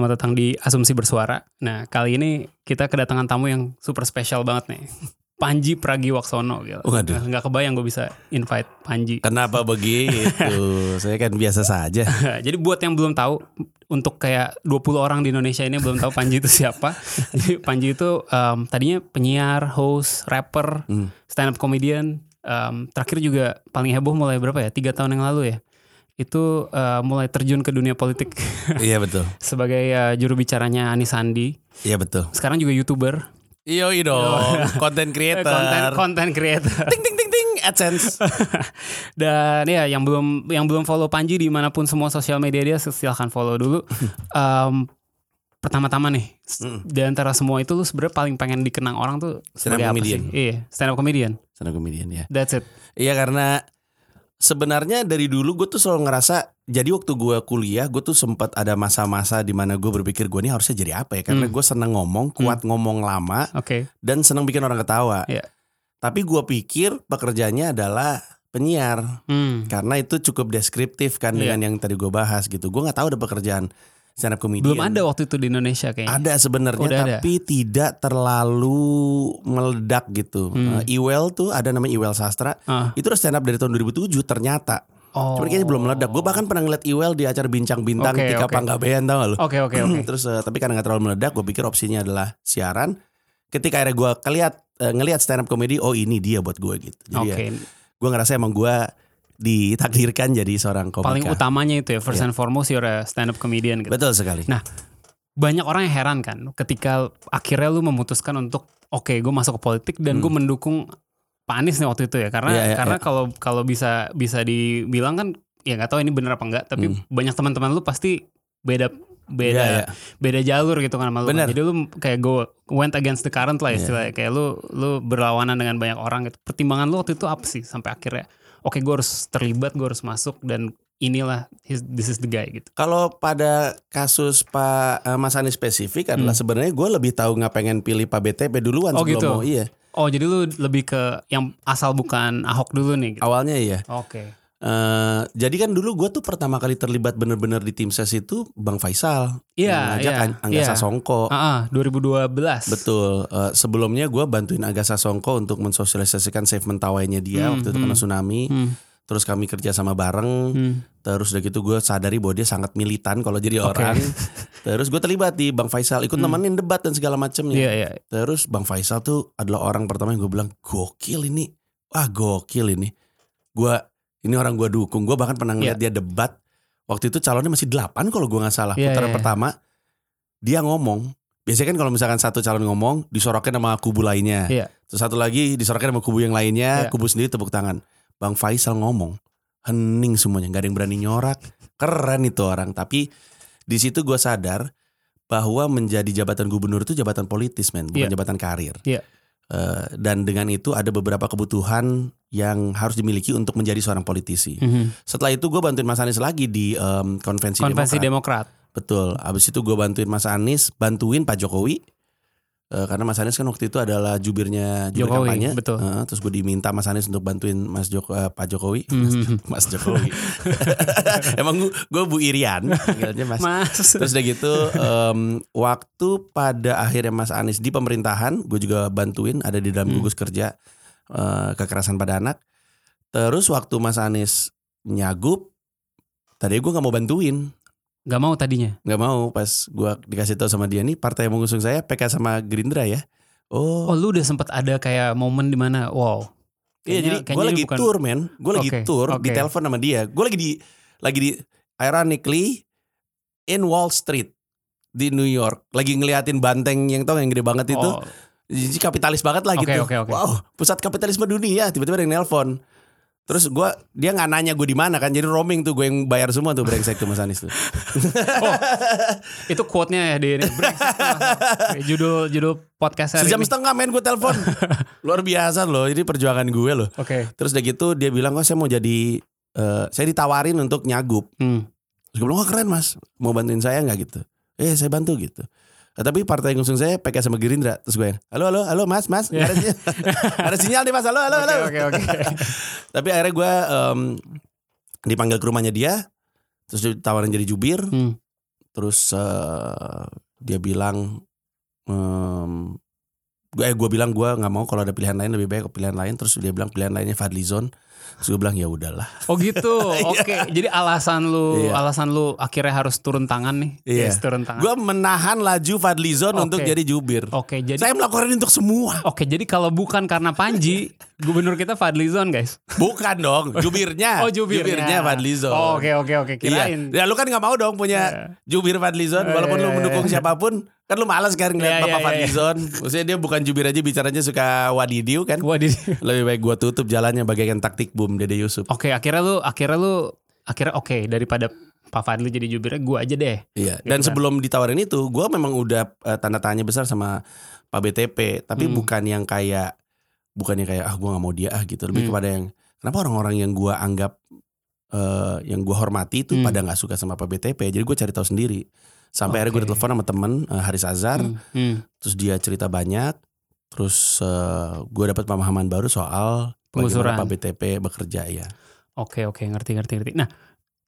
Selamat datang di Asumsi Bersuara. Nah, kali ini kita kedatangan tamu yang super spesial banget nih. Panji Pragiwaksono gitu. Waduh. Nggak kebayang gue bisa invite Panji. Kenapa begitu? Saya kan biasa saja. Jadi buat yang belum tahu, untuk kayak 20 orang di Indonesia ini belum tahu Panji itu siapa. Jadi Panji itu em, tadinya penyiar, host, rapper, Hmm. stand up comedian. Em, terakhir juga paling heboh mulai berapa ya? Tiga tahun yang lalu ya. Itu eh, mulai terjun ke dunia politik Iya betul. sebagai eh, juru bicaranya Anis Sandi. Iya betul. Sekarang juga youtuber, Iyo dong, content creator. konten konten creator. ting ting ting ting AdSense. Dan ya yang belum yang belum follow Panji di mana pun semua sosial media dia silahkan follow dulu. Em, pertama-tama nih Hmm. di antara semua itu lu sebenarnya paling pengen dikenang orang tuh Stand up comedian. Iya, stand up comedian. Sana komedian ya. That's it. Iya karena sebenarnya dari dulu gue tuh selalu ngerasa jadi waktu gue kuliah gue tuh sempat ada masa-masa di mana gue berpikir gue ini harusnya jadi apa ya karena Hmm. gue seneng ngomong kuat ngomong lama Oke. dan seneng bikin orang ketawa Iya. tapi gue pikir pekerjaannya adalah penyiar Hmm. karena itu cukup deskriptif kan Iya. dengan yang tadi gue bahas gitu gue nggak tahu ada pekerjaan stand up comedian Belum ada waktu itu di Indonesia kayaknya. ada sebenarnya Udah ada. tapi tidak terlalu meledak gitu Hmm. Eh, Iwel tuh ada namanya Iwel Sastra Ah. itu udah stand up dari tahun 2007 ternyata Oh. Cuman kayaknya belum meledak. Gue bahkan pernah ngeliat Iwel di acara bincang bintang Oke, Tika oke. Panggabean tau gak lu? Oke oke oke. Terus eh, tapi karena gak terlalu meledak, gue pikir opsinya adalah siaran. Ketika akhirnya gue keliat eh, ngeliat stand up comedy, oh ini dia buat gue gitu. Jadi Oke. ya, gue ngerasa emang gue ditakdirkan jadi seorang komika. Paling utamanya itu ya first and foremost you're a stand up comedian gitu. Betul sekali. Nah, banyak orang yang heran kan ketika akhirnya lu memutuskan untuk oke gue masuk ke politik dan Hmm. gue mendukung Pak Anies nih waktu itu ya karena Iya, iya, karena iya. kalau kalau bisa bisa dibilang kan ya nggak tahu ini bener apa enggak tapi Hmm. banyak teman-teman lu pasti beda beda Iya, iya. beda jalur gitu kan sama lu kan. Bener. jadi lu kayak go went against the current lah Iya. istilahnya kayak lu lu berlawanan dengan banyak orang gitu pertimbangan lu waktu itu apa sih sampai akhirnya oke gue harus terlibat gue harus masuk dan inilah his- this is the guy gitu Kalau pada kasus Pak eh, Mas Anies spesifik adalah sebenarnya gue lebih tahu nggak pengen pilih Pak BTP duluan Hmm. Oh, sebelum gitu. mau iya. Oh jadi lu lebih ke yang asal bukan Ahok dulu nih gitu. Awalnya iya. Oke. Eh, jadi kan dulu gue tuh pertama kali terlibat bener-bener di tim ses itu Bang Faisal. Iya, Yang ngajak iya, Ang- Angga iya. Sasongko. Ah, ah, 2012. Betul. Eh, sebelumnya gue bantuin Angga Sasongko untuk mensosialisasikan save mentawainya dia Hmm, waktu itu hmm. tsunami. Hmm, Terus kami kerja sama bareng. hmm. Terus udah gitu gue sadari bahwa dia sangat militan kalau jadi orang. Terus gue terlibat di Bang Faisal, ikut Hmm. nemenin debat dan segala macamnya. Iya iya. Terus Bang Faisal tuh adalah orang pertama yang gue bilang gokil ini. Wah gokil ini. Gue ini orang gue dukung. Gue bahkan pernah ngeliat dia debat. Waktu itu calonnya masih 8 kalau gue nggak salah. Iya, Putaran iya. pertama dia ngomong. Biasanya kan kalau misalkan satu calon ngomong disorokin sama kubu lainnya. Iya. Terus satu lagi disorokin sama kubu yang lainnya. Iya. Kubu sendiri tepuk tangan. Bang Faisal ngomong. Hening semuanya. Gak ada yang berani nyorak. Keren itu orang. Tapi di situ gue sadar bahwa menjadi jabatan gubernur itu jabatan politis men, bukan Iya. jabatan karir. Iya. Eh, dan dengan itu ada beberapa kebutuhan yang harus dimiliki untuk menjadi seorang politisi. Mhm. Setelah itu gue bantuin Mas Anies lagi di em, konvensi, Konvensi Demokrat. Demokrat. Betul. Abis itu gue bantuin Mas Anies, bantuin Pak Jokowi. Eh, karena Mas Anies kan waktu itu adalah jubirnya jubir Jokowi, kampanye. betul. Eh, terus gue diminta Mas Anies untuk bantuin Mas Joko, eh, Pak Jokowi. Mas, Mhm. Mas Jokowi. Emang gue, gue Bu Irian. panggilnya Mas. Mas. Terus udah gitu em, waktu pada akhirnya Mas Anies di pemerintahan, gue juga bantuin ada di dalam Hmm. gugus kerja eh, kekerasan pada anak. Terus waktu Mas Anies nyagup, tadi gue nggak mau bantuin, Gak mau tadinya. nggak mau pas gue dikasih tahu sama dia nih partai yang mengusung saya PK sama Gerindra ya. Oh Oh, lu udah sempet ada kayak momen di mana wow. iya jadi gue lagi bukan- tour men, gue lagi Oke, tour oke. di telepon sama dia, gue lagi di lagi di ironically in Wall Street di New York, lagi ngeliatin banteng yang tau yang gede banget itu. Oh, Jadi kapitalis banget lah Oke, gitu. oke, oke. Wow, pusat kapitalisme dunia. Tiba-tiba ada yang nelpon. Terus gua dia nggak nanya gue di mana kan, jadi roaming tuh gue yang bayar semua tuh brengsek tuh Mas Anies tuh. Itu quote-nya ya di ini. Brengsek tuh, judul judul podcast hari Sejam ini. setengah main gue telepon. Luar biasa loh, ini perjuangan gue loh. Oke. Terus udah gitu dia bilang, oh saya mau jadi, eh, saya ditawarin untuk nyagup. Hmm. Terus gue bilang, oh keren mas, mau bantuin saya nggak gitu? Eh saya bantu gitu. Nah, tapi partai yang ngusung saya PKS sama Gerindra. Terus gue, halo halo halo mas mas, nggak ada, sinyal. Ada sinyal nih mas, halo halo halo. Oke oke oke. Tapi akhirnya gue em, dipanggil ke rumahnya dia, terus ditawarin jadi jubir, Hmm. terus eh, dia bilang, em, gue eh gue bilang gue nggak mau kalau ada pilihan lain lebih baik pilihan lain. Terus dia bilang pilihan lainnya Fadlizon. Terus gue bilang ya udahlah. Oh gitu. Oke. Jadi alasan lu Iya. alasan lu akhirnya harus turun tangan nih. Iya. Yes, turun tangan. Gue menahan laju Fadlizon Oke. untuk jadi jubir. Oke, jadi Saya melakukan untuk semua. Oke, jadi kalau bukan karena Panji, gubernur kita Fadlizon, guys. Bukan dong, jubirnya. Oh, jubirnya. Fadlizon. Oh, Oke, oke, oke. Kirain. Iya. Ya lu kan nggak mau dong punya jubir Fadlizon Oh, walaupun iya, lu iya, mendukung iya. siapa pun. Kan lu malas kan ngeliat Iya, Bapak iya, iya. Fadlizon. Maksudnya dia bukan jubir aja bicaranya suka wadidiu kan. Wah, di- Lebih baik gua tutup jalannya bagaikan taktik boom Dede Yusuf. Oke, akhirnya lu akhirnya lu akhirnya oke daripada Pak Fadli jadi jubirnya gua aja deh. Iya. Gitu Dan kan. sebelum ditawarin itu, gua memang udah eh, tanda tanya besar sama Pak BTP, tapi Hmm. bukan yang kayak bukan yang kayak ah gua nggak mau dia ah gitu. Lebih Hmm. kepada yang kenapa orang-orang yang gua anggap eh, yang gua hormati itu Hmm. pada nggak suka sama Pak BTP. Jadi gue cari tahu sendiri. Sampai akhirnya gue telepon sama temen eh, Haris Azhar, Hmm, hmm. terus dia cerita banyak. Terus eh, gue dapat pemahaman baru soal Penggusuran. BTP bekerja ya. Oke, oke, ngerti, ngerti, ngerti. Nah,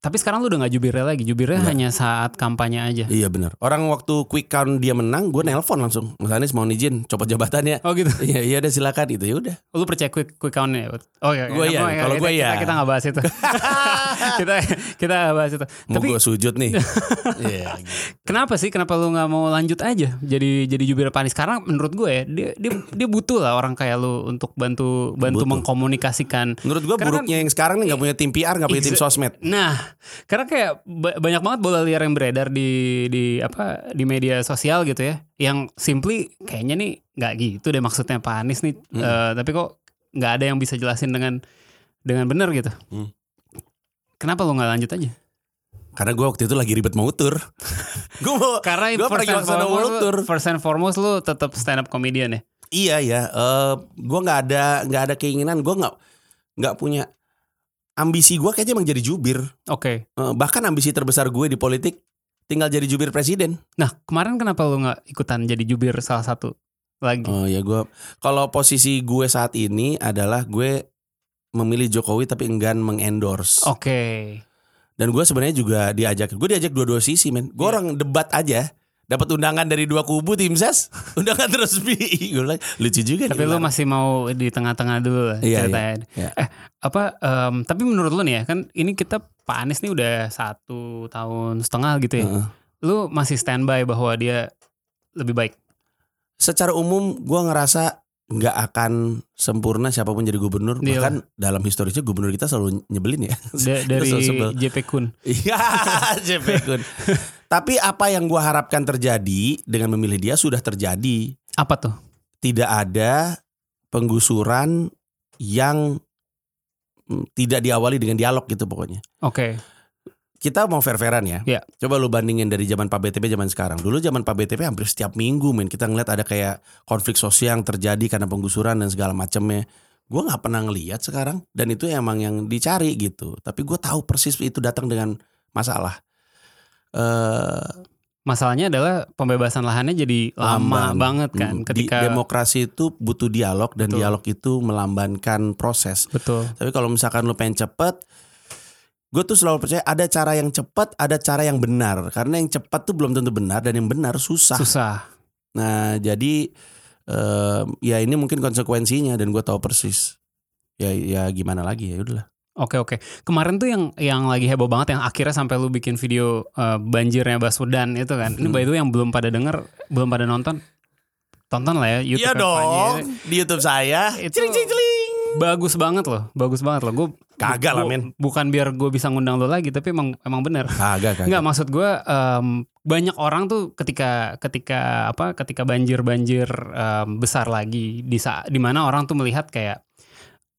tapi sekarang lu udah nggak jubirnya lagi. Jubirnya Nggak. hanya saat kampanye aja. Iya benar. Orang waktu quick count dia menang, gue nelpon langsung. Mas Anies mau izin copot jabatannya. Oh gitu. Iya iya udah silakan itu ya udah. Lu percaya quick quick count ya? Oh iya. Gua iya, Emang, kalau gua iya. Kita, kita nggak bahas itu. kita kita nggak bahas itu. Mau Tapi gue sujud nih. Iya. kenapa sih? Kenapa lu nggak mau lanjut aja jadi jadi jubir Pak Anies? Karena menurut gue ya dia dia dia butuh lah orang kayak lu untuk bantu bantu Butuh. mengkomunikasikan. Menurut gue buruknya yang sekarang nih nggak punya tim PR, nggak punya tim sosmed. Nah, karena kayak ba- banyak banget bola liar yang beredar di di apa di media sosial gitu ya, yang simply kayaknya nih nggak gitu deh maksudnya Pak Anies nih, Hmm. Eh, tapi kok nggak ada yang bisa jelasin dengan dengan benar gitu. Hmm. Kenapa lu nggak lanjut aja? Karena gue waktu itu lagi ribet mau tur. gue mau. Karena first pergi ada foremost, World Tour. first and foremost lu tetap stand up comedian ya. Iya ya. eh gue nggak ada nggak ada keinginan. Gue nggak nggak punya ambisi gue kayaknya emang jadi jubir. Oke. Eh, bahkan ambisi terbesar gue di politik tinggal jadi jubir presiden. Nah kemarin kenapa lu nggak ikutan jadi jubir salah satu lagi? Oh ya gue kalau posisi gue saat ini adalah gue memilih Jokowi tapi enggan mengendorse. Oke. Dan gue sebenarnya juga diajak, gue diajak dua-dua sisi men. Gue Iya. orang debat aja, dapat undangan dari dua kubu tim ses, undangan resmi. gue bilang lucu juga. Tapi lu Lar." masih mau di tengah-tengah dulu lah Iya, ceritanya. iya. Eh apa? em, tapi menurut lu nih ya kan ini kita Pak Anies nih udah satu tahun setengah gitu ya. Heeh. Lu masih standby bahwa dia lebih baik. Secara umum gue ngerasa nggak akan sempurna siapa pun jadi gubernur. Iya. Bahkan dalam historisnya gubernur kita selalu nyebelin ya. Da- dari. JP Kun. Iya, JP Kun. Tapi apa yang gue harapkan terjadi dengan memilih dia sudah terjadi. Apa tuh? Tidak ada penggusuran yang mm, tidak diawali dengan dialog gitu pokoknya. Oke. Kita mau fair-fairan ya. Iya. Coba lu bandingin dari zaman Pak BTP zaman sekarang. Dulu zaman Pak BTP hampir setiap minggu men kita ngeliat ada kayak konflik sosial yang terjadi karena penggusuran dan segala macamnya. Gue nggak pernah ngeliat sekarang dan itu emang yang dicari gitu. Tapi gue tahu persis itu datang dengan masalah. Eh Masalahnya adalah pembebasan lahannya jadi lama lamban. banget kan Mm, ketika di demokrasi itu butuh dialog dan Betul. dialog itu melambankan proses. betul. Tapi kalau misalkan lu pengen cepet, gue tuh selalu percaya ada cara yang cepat, ada cara yang benar. Karena yang cepat tuh belum tentu benar dan yang benar susah. Susah. Nah jadi eh, ya ini mungkin konsekuensinya dan gue tahu persis. Ya ya gimana lagi ya udahlah. Oke oke. Kemarin tuh yang yang lagi heboh banget yang akhirnya sampai lu bikin video eh, banjirnya Baswedan itu kan. Ini Hmm. by the way yang belum pada denger, belum pada nonton. Tonton lah ya YouTube Iya dong di YouTube saya. Itu- Ciling ciling ciling. Bagus banget loh, bagus banget loh. Gue Kagak lah men. Bukan biar gue bisa ngundang lo lagi, tapi emang emang bener. Kagak kagak. Enggak maksud gue em, banyak orang tuh ketika ketika apa ketika banjir banjir besar lagi di saat di mana orang tuh melihat kayak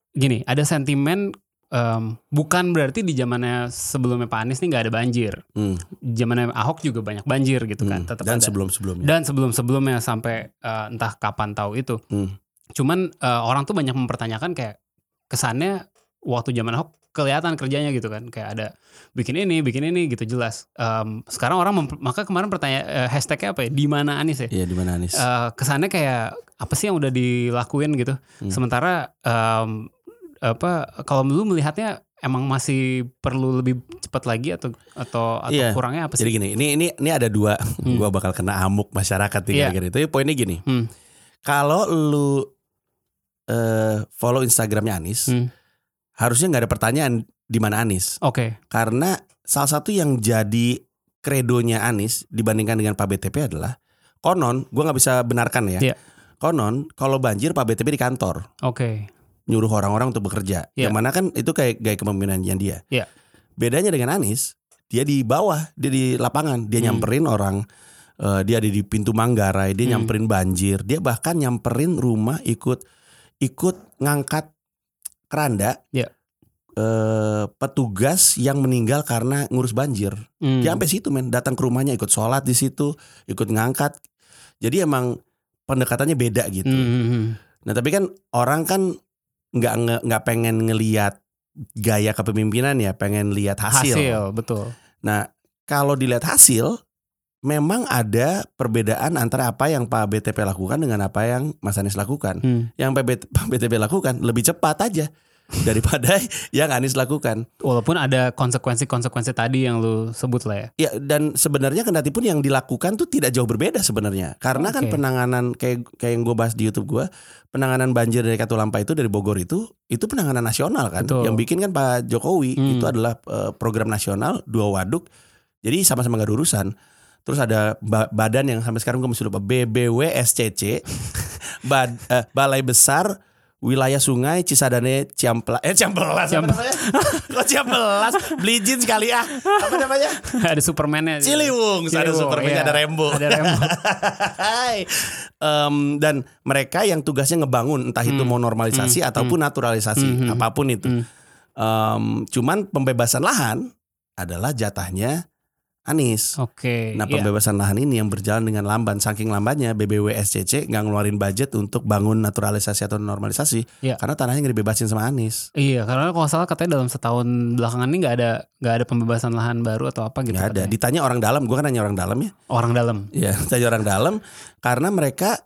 gini ada sentimen em, bukan berarti di zamannya sebelumnya Pak Anies nih nggak ada banjir. Hmm, Zamannya Ahok juga banyak banjir gitu kan. hmm. Tetap Dan ada. sebelum-sebelumnya. Dan sebelum-sebelumnya sampai eh, entah kapan tahu itu. Hmm. Cuman eh, orang tuh banyak mempertanyakan kayak kesannya waktu zaman Ahok kelihatan kerjanya gitu kan. Kayak ada bikin ini, bikin ini gitu jelas. Em, sekarang orang mem- maka kemarin pertanyaan eh, hashtagnya apa ya? Di mana Anies ya? Iya di mana Anies? Eh, kesannya kayak apa sih yang udah dilakuin gitu. Hmm. Sementara em, apa kalau lu melihatnya emang masih perlu lebih cepat lagi atau atau atau Iya. kurangnya apa sih? Jadi gini, ini ini ini ada dua, Hmm. gua bakal kena amuk masyarakat nih Iya. gara-gara itu. Poinnya gini, Hmm. kalau lu eh, follow Instagramnya Anies, Hmm. harusnya nggak ada pertanyaan di mana Anies, Oke. karena salah satu yang jadi kredonya Anies dibandingkan dengan Pak BTP adalah konon, gua nggak bisa benarkan ya. Iya. Konon, kalau banjir Pak BTP di kantor Oke. Nyuruh orang-orang untuk bekerja. Iya. Yang mana kan itu kayak gaya kepemimpinannya dia. Iya. Bedanya dengan Anies, dia di bawah, dia di lapangan, dia Hmm. nyamperin orang, eh, dia ada di pintu Manggarai, dia Hmm. nyamperin banjir, dia bahkan nyamperin rumah ikut ikut ngangkat keranda. Iya. eh, petugas yang meninggal karena ngurus banjir. Hmm. Dia sampai situ men, datang ke rumahnya ikut sholat di situ, ikut ngangkat. Jadi emang pendekatannya beda gitu. Hmm, hmm, hmm. Nah tapi kan orang kan nggak nggak pengen ngelihat gaya kepemimpinan ya, pengen lihat hasil. Hasil, betul. Nah kalau dilihat hasil, memang ada perbedaan antara apa yang Pak BTP lakukan dengan apa yang Mas Anies lakukan. Hmm. Yang Pak BTP lakukan lebih cepat aja daripada yang Anies lakukan. Walaupun ada konsekuensi-konsekuensi tadi yang lu sebut lah ya. Ya dan sebenarnya kendati pun yang dilakukan tuh tidak jauh berbeda sebenarnya. Karena kan Oke. penanganan kayak kayak yang gue bahas di YouTube gue, penanganan banjir dari Katulampa itu dari Bogor itu itu penanganan nasional kan. Betul. Yang bikin kan Pak Jokowi Hmm. itu adalah eh, program nasional dua waduk. Jadi sama-sama gak ada urusan. Terus ada ba- badan yang sampai sekarang gue masih lupa BBWSCC, Bad- eh, Balai Besar Wilayah Sungai Cisadane Ciamplas eh Ciamplas apa Ciam- namanya? Kok Ciamplas Belijin sekali ah apa namanya ada Superman-nya. Ciliwung, ada Superman, iya. ada Rembo. Ada Rembo. Hai. Em, dan mereka yang tugasnya ngebangun entah itu Hmm. mau normalisasi Hmm. ataupun naturalisasi Hmm. apa pun itu. Hmm. Em, cuman pembebasan lahan adalah jatahnya Anies. Oke. Nah iya. pembebasan lahan ini yang berjalan dengan lamban Saking lambannya BBWSCC nggak ngeluarin budget untuk bangun naturalisasi atau normalisasi Iya. Karena tanahnya nggak dibebasin sama Anies Iya, karena kalau salah katanya dalam setahun belakangan ini nggak ada nggak ada pembebasan lahan baru atau apa gitu. Nggak ada katanya. Ditanya orang dalam Gue kan nanya orang dalam ya Orang dalam. Ya, tanya orang dalam karena mereka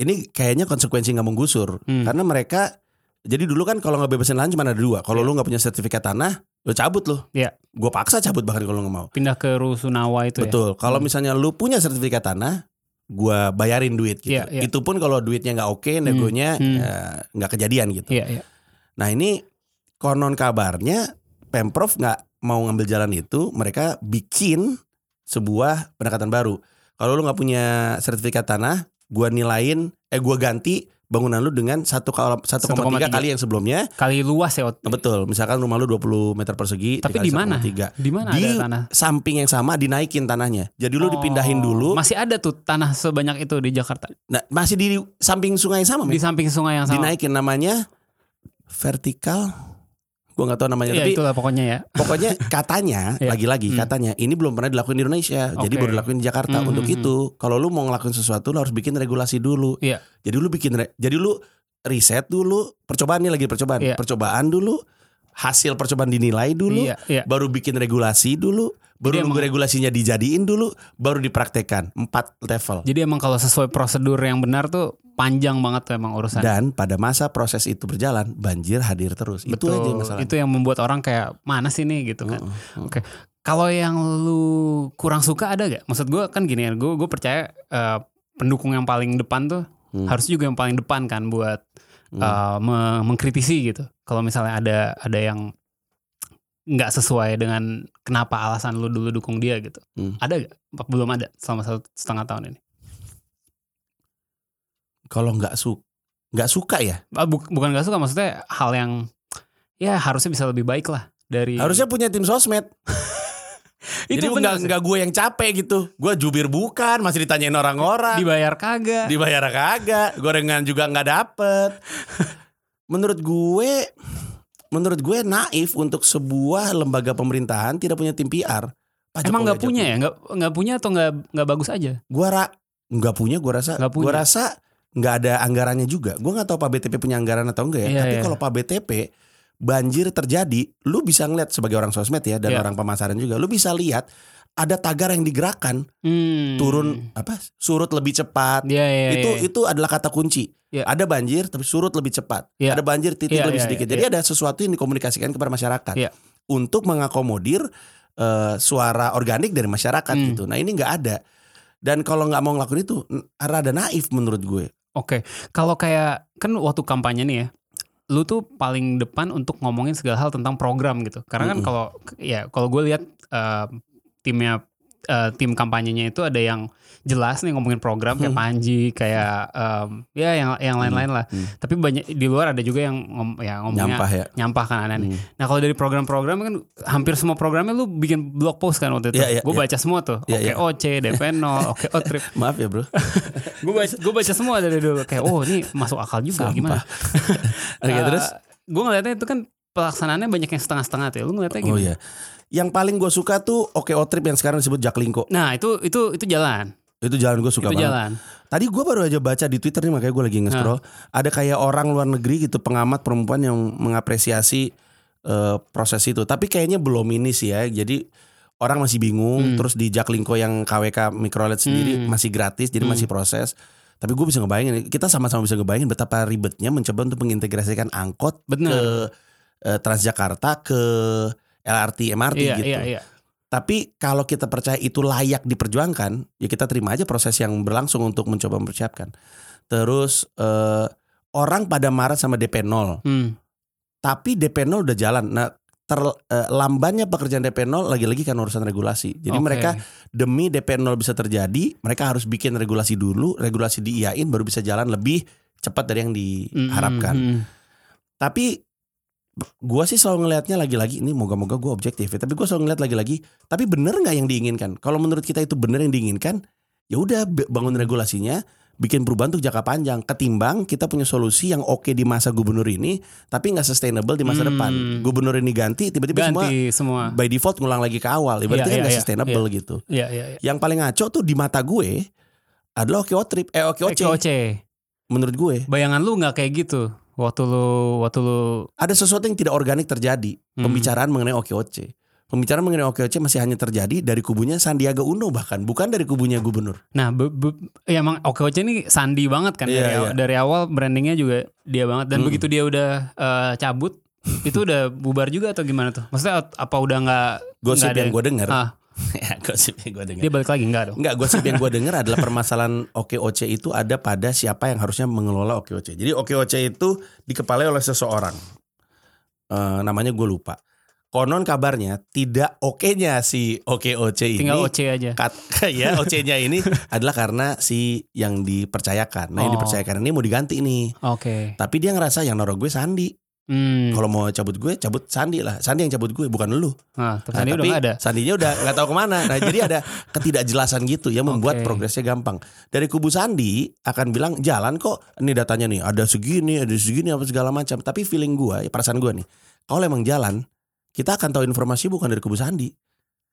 ini kayaknya konsekuensi nggak menggusur. Hmm. Karena mereka jadi dulu kan kalau nggak bebasin lahan cuma ada dua. Kalau lu nggak punya sertifikat tanah, lu cabut lu. Iya. Gue paksa cabut bahkan kalau nggak mau. Pindah ke Rusunawa itu ya. Betul. Kalau Hmm. misalnya lu punya sertifikat tanah, gua bayarin duit gitu. Iya, iya. Itu pun kalau duitnya nggak oke, negonya hmm. ya, nggak kejadian gitu. Iya, iya. Nah ini konon kabarnya pemprov nggak mau ngambil jalan itu, mereka bikin sebuah pendekatan baru. Kalau lu nggak punya sertifikat tanah, gua nilain, eh gua ganti bangunan lu dengan 1,3 1,3 kali yang sebelumnya. Kali luas ya. Betul, misalkan rumah lu 20 meter persegi, Tapi di mana? 1,3. Di mana Di ada tanah? samping yang sama dinaikin tanahnya. Jadi lu dipindahin Oh, dulu. Masih ada tuh tanah sebanyak itu di Jakarta. Nah, masih di samping sungai yang sama, Di samping sungai yang sama. dinaikin namanya vertikal. Gua nggak tahu namanya, Iya, tapi itulah pokoknya ya. Pokoknya katanya Iya. lagi-lagi Hmm. katanya ini belum pernah dilakuin di Indonesia. Jadi Oke. baru dilakuin di Jakarta. Hmm, Untuk hmm, itu kalau lu mau ngelakuin sesuatu lu harus bikin regulasi dulu. Iya. Jadi lu bikin re- jadi lu riset dulu, percobaan ini lagi percobaan. Iya. Percobaan dulu, hasil percobaan dinilai dulu, Iya, iya. baru bikin regulasi dulu, baru Jadi nunggu emang- regulasinya dijadiin dulu, baru dipraktekkan. Empat level. Jadi emang kalau sesuai prosedur yang benar tuh panjang banget tuh emang urusan. Dan pada masa proses itu berjalan, banjir hadir terus. Itu Betul. aja masalah. Itu yang membuat orang kayak mana sih nih gitu kan. Heeh. Oke. Kalau yang lu kurang suka ada gak? Maksud gue kan gini ya, gue gue percaya eh, pendukung yang paling depan tuh Hmm. harus juga yang paling depan kan buat Hmm. eh, me- mengkritisi gitu. Kalau misalnya ada ada yang nggak sesuai dengan kenapa alasan lu dulu dukung dia gitu. Hmm. Ada gak? Belum ada selama satu setengah tahun ini. Kalau nggak su nggak suka ya, Ah, buk- bukan gak suka maksudnya hal yang ya harusnya bisa lebih baik lah dari harusnya punya tim sosmed. itu Jadi benar nggak sih. nggak gue yang capek gitu. Gue jubir bukan, masih ditanyain orang-orang. dibayar kagak. Dibayar kagak, gorengan juga nggak dapet. Menurut gue menurut gue naif untuk sebuah lembaga pemerintahan tidak punya tim PR. Pak Emang nggak punya ya? Nggak nggak punya atau nggak nggak bagus aja? Gua ra nggak punya, gua rasa. Nggak punya. Gua rasa nggak ada anggarannya juga. Gua nggak tahu Pak BTP punya anggaran atau enggak ya. Iya, Tapi iya. kalau Pak BTP banjir terjadi, lu bisa ngeliat sebagai orang sosmed ya dan Iya. orang pemasaran juga, lu bisa lihat ada tagar yang digerakkan Hmm. turun apa surut lebih cepat. Iya iya. itu iya. itu adalah kata kunci. Iya. Ada banjir tapi surut lebih cepat. Iya. Ada banjir titik Iya, lebih iya, sedikit. iya, Jadi ada sesuatu yang dikomunikasikan kepada masyarakat Iya. untuk mengakomodir eh, suara organik dari masyarakat Hmm. gitu. Nah ini nggak ada. Dan kalau nggak mau ngelakuin itu rada naif menurut gue. Oke, kalau kayak kan waktu kampanye nih ya, lu tuh paling depan untuk ngomongin segala hal tentang program gitu. Karena kan Mm-mm. kalau ya kalau gue lihat eh, timnya eh, tim kampanyenya itu ada yang jelas nih ngomongin program kayak Hmm. Panji, kayak em, ya yang yang lain-lain lah. Hmm. Tapi banyak di luar ada juga yang ngom, ya ngomongnya Nyampah ya. nyampah kan aneh. Hmm. Nah kalau dari program-program kan hampir semua programnya lu bikin blog post kan waktu itu. Iya, iya, gue iya. baca semua tuh. Oke iya. OC, DP0, Oke Otrip. Maaf ya bro. gue baca, gue baca semua dari dulu kayak oh ini masuk akal juga Sampah. gimana? Oke terus. gue ngeliatnya itu kan pelaksanaannya banyak yang setengah-setengah tuh. Lu ngeliatnya Oh gimana? iya. Yang paling gue suka tuh Oke Trip yang sekarang disebut Jaklingko. Nah itu itu itu jalan, Itu jalan gue suka itu banget. jalan. Tadi gue baru aja baca di Twitter nih makanya gue lagi nge-scroll. Ada kayak orang luar negeri gitu pengamat perempuan yang mengapresiasi eh, proses itu. Tapi kayaknya belum ini sih ya. Jadi orang masih bingung. Hmm. Terus di Jaklingko yang KWK Microlet sendiri Hmm. masih gratis. Jadi Hmm. masih proses. Tapi gue bisa ngebayangin. Kita sama-sama bisa ngebayangin betapa ribetnya mencoba untuk mengintegrasikan angkot ke Bener. eh, Transjakarta ke LRT MRT Iya gitu. iya iya. Tapi kalau kita percaya itu layak diperjuangkan, ya kita terima aja proses yang berlangsung untuk mencoba mempersiapkan. Terus eh, orang pada marah sama DP 0, Hmm. tapi DP 0 udah jalan. Nah, terlambannya pekerjaan DP 0 lagi-lagi kan urusan regulasi. Jadi Oke. mereka demi DP 0 bisa terjadi, mereka harus bikin regulasi dulu, regulasi diiyain baru bisa jalan lebih cepat dari yang Hmm, diharapkan. hmm, hmm. Tapi gua sih selalu ngelihatnya lagi-lagi ini moga-moga gua objektif ya. Tapi gua selalu ngeliat lagi-lagi. Tapi bener nggak yang diinginkan? Kalau menurut kita itu bener yang diinginkan, ya udah bangun regulasinya, bikin perubahan untuk jangka panjang. Ketimbang kita punya solusi yang oke di masa gubernur ini, tapi nggak sustainable di masa Hmm. depan. Gubernur ini ganti, tiba-tiba semua semua. by default ngulang lagi ke awal. Ibaratnya Iya, kan iya, nggak iya, sustainable gitu. Iya iya. iya. Yang paling ngaco tuh di mata gue adalah Oke Trip, eh Oke. Oce. Menurut gue Bayangan lu nggak kayak gitu waktu lu waktu lu ada sesuatu yang tidak organik terjadi. Hmm. Pembicaraan mengenai OKOC. Pembicaraan mengenai OKOC masih hanya terjadi dari kubunya Sandiaga Uno bahkan bukan dari kubunya gubernur. Nah, be- be- ya emang Oke Oce ini sandi banget kan Iya, dari, aw- dari awal brandingnya juga dia banget dan Mm. begitu dia udah eh, cabut itu udah bubar juga atau gimana tuh? Maksudnya ap- apa udah nggak Gosip nggak ada- yang gue dengar, Ah, ya gosip yang gue dengar. dia balik lagi enggak dong? Enggak, gosip yang gue dengar adalah permasalahan OKOC itu ada pada siapa yang harusnya mengelola OKOC. Jadi OKOC itu dikepalai oleh seseorang. Eh, namanya gue lupa. Konon kabarnya tidak oke-nya si OKOC ini. Tinggal Oce aja. Kat, ya OC-nya ini adalah karena si yang dipercayakan. Nah, yang Oh. dipercayakan ini mau diganti nih. Oke. Tapi dia ngerasa yang naruh gue Sandi. Hmm. Kalau mau cabut gue, cabut Sandi lah. Sandi yang cabut gue, bukan lu. Nah, terus Nah, udah tapi nggak ada. Sandinya udah nggak tahu ke mana. Nah, jadi ada ketidakjelasan gitu yang membuat Oke. progresnya gampang. Dari kubu Sandi akan bilang jalan kok. Ini datanya nih, ada segini, ada segini, apa segala macam. Tapi feeling gue, ya perasaan gue nih, kalau emang jalan, kita akan tahu informasi bukan dari kubu Sandi,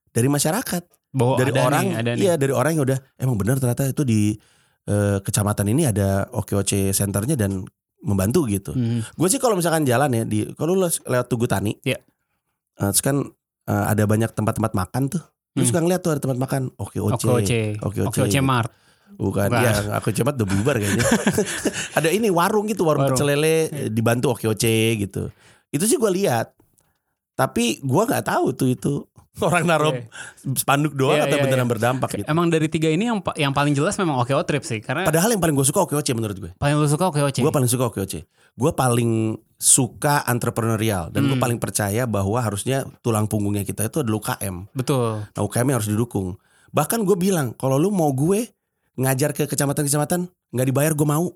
dari masyarakat, Bahwa dari ada orang, nih, ada nih. iya dari orang yang udah emang benar ternyata itu di eh, kecamatan ini ada OKOC centernya dan membantu gitu. Hmm. Gue sih kalau misalkan jalan ya di kalau lu lewat Tugu Tani, Iya. eh, terus kan eh, ada banyak tempat-tempat makan tuh. Lu Hmm. suka ngeliat tuh ada tempat makan Oke Oke Oce. Oce. Oke Oke Oce. Oce Mart. Bukan, Bukan. ya aku cepat udah bubar kayaknya. ada ini warung gitu, warung, Warung. pecel lele eh, dibantu Oke Oce gitu. Itu sih gue lihat. Tapi gua nggak tahu tuh itu orang naruh Iya. spanduk doang Iya, atau iya, beneran iya. berdampak gitu. Emang dari tiga ini yang yang paling jelas memang Oke Trip sih karena Padahal yang paling gue suka Oke Oce menurut gue. paling lu suka Oke Oce. Gue paling suka Oke Oce. Gue paling suka entrepreneurial dan gue Hmm. paling percaya bahwa harusnya tulang punggungnya kita itu adalah UKM. Betul. Nah UKM harus didukung. Bahkan gue bilang kalau lu mau gue ngajar ke kecamatan-kecamatan nggak dibayar gue mau.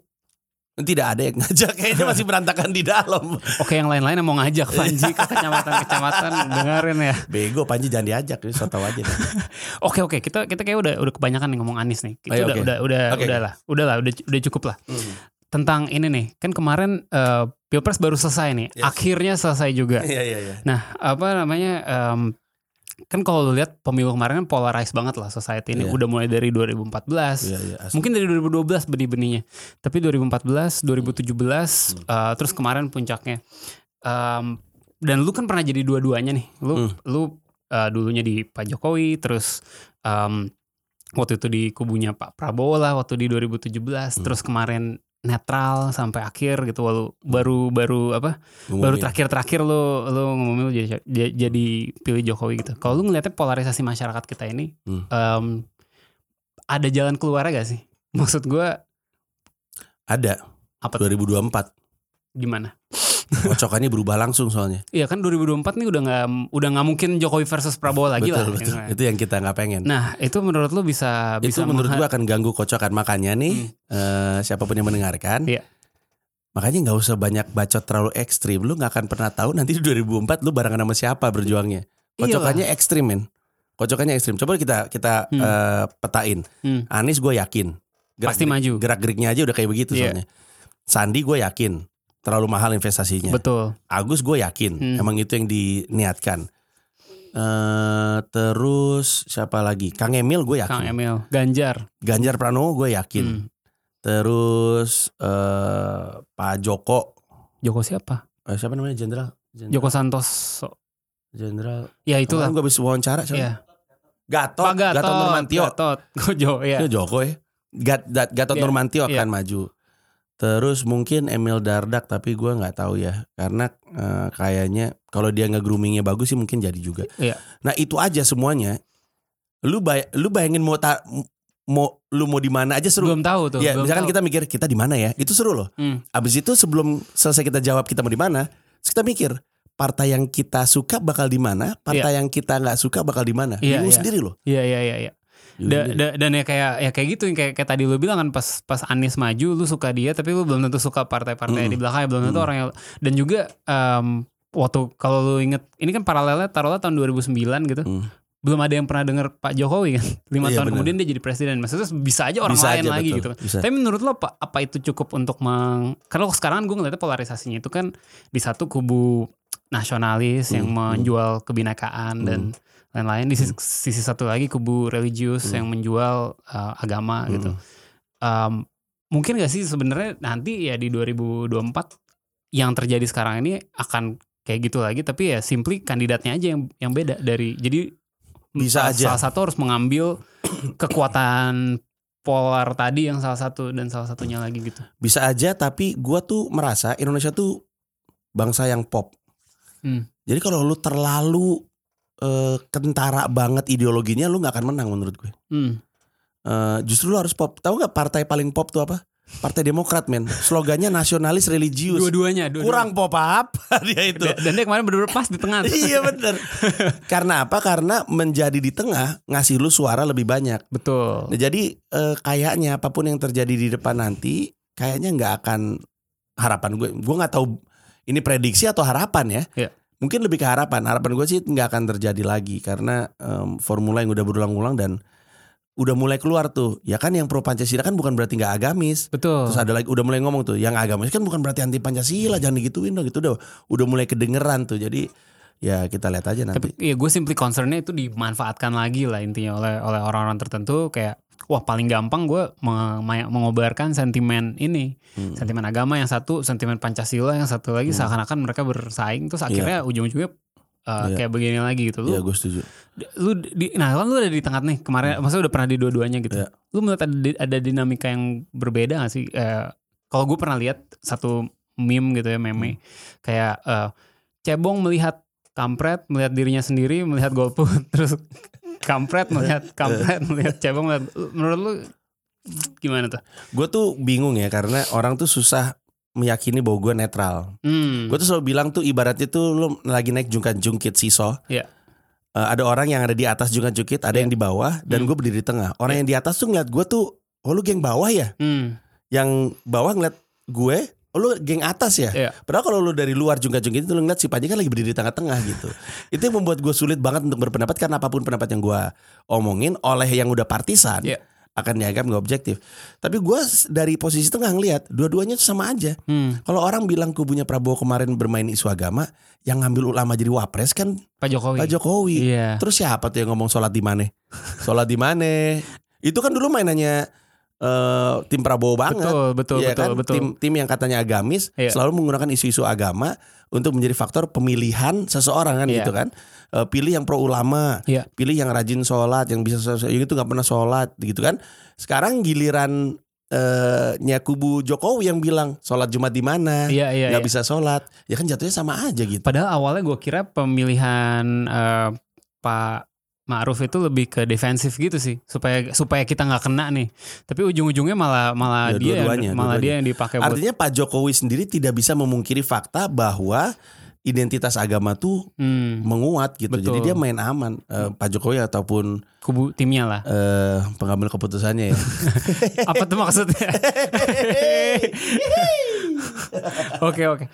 Tidak ada yang ngajak kayaknya masih berantakan di dalam. Oke yang lain-lain yang mau ngajak Panji ke kecamatan-kecamatan dengerin ya. Bego Panji jangan diajak, so tau aja. deh. Oke oke kita kita kayak udah udah kebanyakan nih ngomong Anies nih. Ayo, udah, oke. udah udah udah lah. Udah lah udah udah cukup lah. Tentang ini nih kan kemarin eh, Pilpres baru selesai nih. Yes. Akhirnya selesai juga. Iya iya iya. Nah, apa namanya? em, kan kalau lihat pemilu kemarin kan polarized banget lah society ini. Iya. Udah mulai dari 2014. Iya iya. asli. Mungkin dari 2012 benih-benihnya. Tapi 2014, 2017, Hmm. eh, terus kemarin puncaknya. Em, dan lu kan pernah jadi dua-duanya nih. Lu Hmm. lu eh, dulunya di Pak Jokowi, terus em, waktu itu di kubunya Pak Prabowo lah waktu di 2017, Hmm. terus kemarin netral sampai akhir gitu. Walau baru baru apa? Ngumumin. baru terakhir-terakhir lo lo ngomongin lo jadi jadi- pilih Jokowi gitu. Kalau lu ngeliatnya polarisasi masyarakat kita ini Hmm. em, ada jalan keluar gak sih? Maksud gua Ada apa tuh? 2024. gimana? Kocokannya berubah langsung soalnya. Iya kan 2024 nih udah nggak udah nggak mungkin Jokowi versus Prabowo lagi betul lah. betul. gitu kan. Itu yang kita nggak pengen. Nah itu menurut lu bisa itu bisa menurut gua akan ganggu kocokan makanya nih eh, siapa pun yang mendengarkan Iya. makanya nggak usah banyak bacot terlalu ekstrim lu nggak akan pernah tahu nanti di 2004 lu barengan sama siapa berjuangnya kocokannya ekstrim men kocokannya ekstrim coba kita kita Hmm. eh, petain Hmm. Anies gue yakin Pasti maju. gerak geriknya aja udah kayak begitu Iya. soalnya Sandi gue yakin terlalu mahal investasinya Betul. Agus gue yakin Hmm. emang itu yang diniatkan eh terus siapa lagi Kang Emil gue yakin Kang Emil, Ganjar. Ganjar Pranowo gue yakin Hmm. Terus eh Pak Joko, Joko siapa? eh, siapa namanya jenderal? Joko Santoso. Jenderal. Ya itulah. Gue habis wawancara siapa? Iya. Gatot, Pak Gatot. Gatot Nurmantio. Gatot. Gojo ya. Itu Joko ya. Gat, Gat- Gatot Iya, Nurmantio iya. akan maju. Terus mungkin Emil Dardak tapi gue nggak tahu ya karena eh, kayaknya kalau dia nggak groomingnya bagus sih mungkin jadi juga. Iya. Nah itu aja semuanya. Lu bay lu bayangin mau ta- mau lu mau di mana aja seru. Belum tahu tuh. Ya, misalkan tahu. kita mikir kita di mana ya, itu seru loh. Hmm. Abis itu sebelum selesai kita jawab kita mau di mana, kita mikir partai yang kita suka bakal di mana, partai yang kita nggak suka bakal di mana. Iya, Bingung iya. sendiri loh. Iya iya iya. iya. Bingung Da- sendiri. da- dan ya kayak ya kayak gitu yang kayak, kayak tadi lu bilang kan pas pas Anies maju lu suka dia tapi lu belum tentu suka partai-partai Mm-mm. di belakangnya belum tentu Mm-mm. orang yang dan juga em, waktu kalau lu inget ini kan paralelnya taruhlah tahun 2009 gitu Hmm. belum ada yang pernah dengar Pak Jokowi kan lima Iya, tahun benar. kemudian dia jadi presiden maksudnya bisa aja orang Bisa lain aja, lagi betul. gitu kan Bisa. tapi menurut lo apa, apa itu cukup untuk meng karena sekarang gue ngeliatnya polarisasinya itu kan di satu kubu nasionalis yang Hmm, hmm. menjual kebinekaan dan lain-lain di sisi, sisi satu lagi kubu religius Hmm. yang menjual uh, agama Hmm. gitu Um, mungkin gak sih sebenarnya nanti ya di 2024 yang terjadi sekarang ini akan kayak gitu lagi tapi ya simply kandidatnya aja yang yang beda dari jadi Bisa salah, aja. salah satu harus mengambil kekuatan polar tadi yang salah satu dan salah satunya lagi gitu. Bisa aja tapi gua tuh merasa Indonesia tuh bangsa yang pop. Hmm. Jadi kalau lu terlalu eh, kentara banget ideologinya lu nggak akan menang menurut gue. Hmm. Eh, justru lu harus pop. Tahu nggak partai paling pop tuh apa? Partai Demokrat men. Slogannya nasionalis religius. Dua-duanya, dua Kurang pop up dia itu. Dan dia kemarin bener-bener pas di tengah. iya bener Karena apa? Karena menjadi di tengah ngasih lu suara lebih banyak. Betul. Nah, jadi eh, kayaknya apa pun yang terjadi di depan nanti kayaknya nggak akan harapan gue. Gue nggak tahu ini prediksi atau harapan ya. Iya. Mungkin lebih ke harapan. Harapan gue sih nggak akan terjadi lagi karena em, formula yang udah berulang-ulang dan udah mulai keluar tuh. Ya kan yang pro Pancasila kan bukan berarti nggak agamis. Betul. Terus ada lagi udah mulai ngomong tuh, yang agamis kan bukan berarti anti Pancasila, jangan digituin dong gitu udah udah mulai kedengeran tuh. Jadi ya kita lihat aja nanti. Tapi ya gue simply concernnya itu dimanfaatkan lagi lah intinya oleh oleh orang-orang tertentu kayak wah paling gampang gue me- me- mengobarkan sentimen ini Hmm. sentimen agama yang satu sentimen pancasila yang satu lagi Hmm. seakan-akan mereka bersaing terus akhirnya ujung-ujungnya uh, Iya. kayak begini lagi gitu lu Iya gue setuju. lu di nah kan lu ada di tengah nih kemarin maksudnya udah pernah di dua-duanya gitu Iya. lu melihat ada, ada dinamika yang berbeda gak sih Eh, kalau gue pernah lihat satu meme gitu ya meme kayak eh, cebong melihat kampret melihat dirinya sendiri melihat golput terus kampret melihat kampret melihat cebong melihat menurut lu gimana tuh Gue tuh bingung ya karena orang tuh susah meyakini bahwa gue netral. hmm. Gue tuh selalu bilang tuh ibaratnya tuh lu lagi naik jungkat-jungkit siso. Iya. Eh, ada orang yang ada di atas jungkat-jungkit, ada Iya. yang di bawah, dan Hmm. gue berdiri di tengah. Orang Iya. yang di atas tuh ngeliat gue tuh, oh lu geng bawah ya? Hmm. Yang bawah ngeliat gue, lu geng atas ya? Iya. Padahal kalau lu dari luar jungkat-jungkit itu lu ngeliat si Panji kan lagi berdiri di tengah-tengah gitu. itu yang membuat gue sulit banget untuk berpendapat karena apa pun pendapat yang gue omongin oleh yang udah partisan Iya. akan dianggap nggak objektif. Tapi gue dari posisi itu nggak ngelihat dua-duanya sama aja. Hmm. Kalau orang bilang kubunya Prabowo kemarin bermain isu agama, yang ngambil ulama jadi wapres kan Pak Jokowi. Pak Jokowi. Iya. Terus siapa tuh yang ngomong sholat di mana? Sholat di mana? Itu kan dulu mainannya eh, tim Prabowo banget. Betul, betul, Iya betul, kan? betul. Tim tim yang katanya agamis Iya. selalu menggunakan isu-isu agama untuk menjadi faktor pemilihan seseorang kan Iya. gitu kan. Eh, pilih yang pro ulama, Iya. pilih yang rajin sholat, yang bisa sholat, yang itu nggak pernah sholat gitu kan. Sekarang giliran eh nya kubu Jokowi yang bilang sholat Jumat di mana, Iya, iya, nggak iya. bisa sholat, ya kan jatuhnya sama aja gitu. Padahal awalnya gue kira pemilihan eh, Pak Ma'ruf itu lebih ke defensif gitu sih supaya supaya kita nggak kena nih. Tapi ujung-ujungnya malah malah Ya, dia malah dua-duanya. dia yang dipakai buat Artinya Pak Jokowi sendiri tidak bisa memungkiri fakta bahwa identitas agama tuh hmm, menguat gitu. Betul. Jadi dia main aman eh, Pak Jokowi ataupun kubu timnya lah. eh, pengambil keputusannya ya. Apa tuh maksudnya? Oke oke.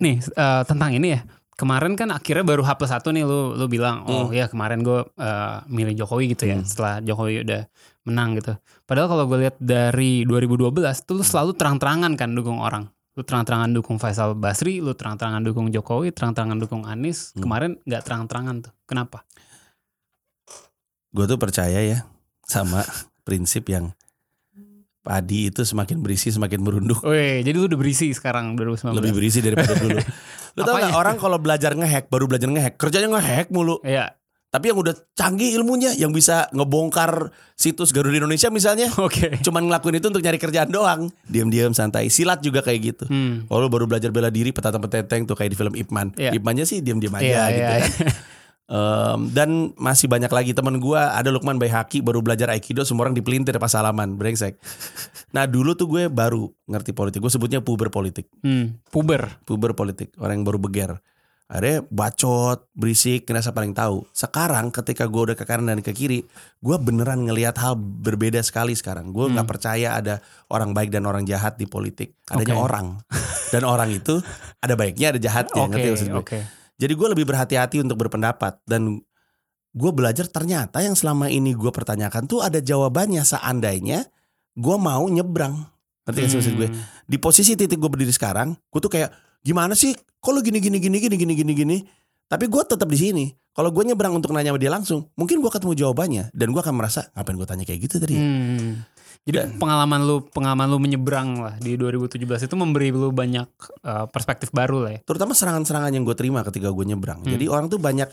Nih eh, tentang ini ya. Kemarin kan akhirnya baru H plus satu nih lu lu bilang oh ya kemarin gue eh, milih Jokowi gitu ya Hmm. setelah Jokowi udah menang gitu. Padahal kalau gue lihat dari 2012 tuh lu selalu terang-terangan kan dukung orang. Lu terang-terangan dukung Faisal Basri, lu terang-terangan dukung Jokowi, terang-terangan dukung Anies. Hmm. Kemarin nggak terang-terangan tuh. Kenapa? Gue tuh percaya ya sama prinsip yang padi itu semakin berisi semakin merunduk. Wih, jadi lu udah berisi sekarang 2019. Lebih berisi daripada dulu. Lu tau gak orang kalau belajar ngehack baru belajar ngehack kerjanya ngehack mulu. Iya. Tapi yang udah canggih ilmunya yang bisa ngebongkar situs Garuda Indonesia misalnya Oke. cuman ngelakuin itu untuk nyari kerjaan doang. Diam-diam santai. Silat juga kayak gitu. Hmm. Kalau baru belajar bela diri petata petenteng tuh kayak di film Ipman. Iya. Ipmannya sih diam-diam aja Iya, gitu iya, kan. Em, dan masih banyak lagi teman gua ada Lukman Bayhaki baru belajar Aikido semua orang dipelintir pas salaman brengsek. Nah dulu tuh gue baru ngerti politik gue sebutnya puber politik Hmm, puber. puber politik orang yang baru beger ada bacot berisik ngerasa paling tahu sekarang ketika gue udah ke kanan dan ke kiri gue beneran ngelihat hal berbeda sekali sekarang gue nggak Hmm. percaya ada orang baik dan orang jahat di politik adanya Oke. orang dan orang itu ada baiknya ada jahatnya Oke, ngerti maksud gue oke. Jadi gue lebih berhati-hati untuk berpendapat dan gue belajar ternyata yang selama ini gue pertanyakan tuh ada jawabannya seandainya gue mau nyebrang. Ngerti gak sih maksud gue? Hmm. Di posisi titik gue berdiri sekarang, gue tuh kayak gimana sih? Kalau gini gini gini gini gini gini gini. Tapi gue tetap di sini. Kalau gue nyebrang untuk nanya sama dia langsung, mungkin gue ketemu jawabannya dan gue akan merasa ngapain gue tanya kayak gitu tadi. ya?" Hmm. Jadi Dan- pengalaman lu pengalaman lu menyeberang lah di 2017 itu memberi lu banyak uh, perspektif baru lah ya. Terutama serangan-serangan yang gue terima ketika gue nyebrang. Hmm. Jadi orang tuh banyak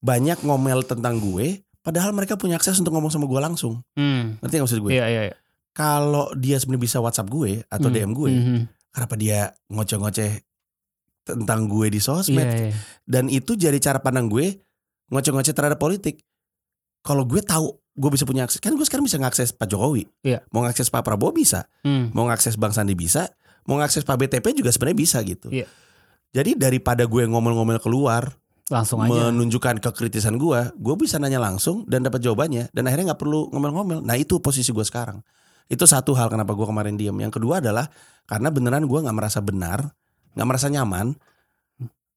banyak ngomel tentang gue, padahal mereka punya akses untuk ngomong sama gue langsung. Hmm. Ngerti gak maksud gue? Iya iya. iya. Kalau dia sebenarnya bisa WhatsApp gue atau Hmm. DM gue, Mhm. kenapa dia ngoceh-ngoceh tentang gue di sosmed? iya. Dan itu jadi cara pandang gue ngoceh-ngoceh terhadap politik. Kalau gue tahu gue bisa punya akses, kan gue sekarang bisa ngakses Pak Jokowi, Iya. mau ngakses Pak Prabowo bisa, Hmm. mau ngakses Bang Sandi bisa, mau ngakses Pak BTP juga sebenarnya bisa gitu. Iya. Jadi daripada gue ngomel-ngomel keluar, Langsung aja. menunjukkan kekritisan gue, gue bisa nanya langsung dan dapat jawabannya dan akhirnya nggak perlu ngomel-ngomel. Nah itu posisi gue sekarang. Itu satu hal kenapa gue kemarin diam. Yang kedua adalah karena beneran gue nggak merasa benar, nggak merasa nyaman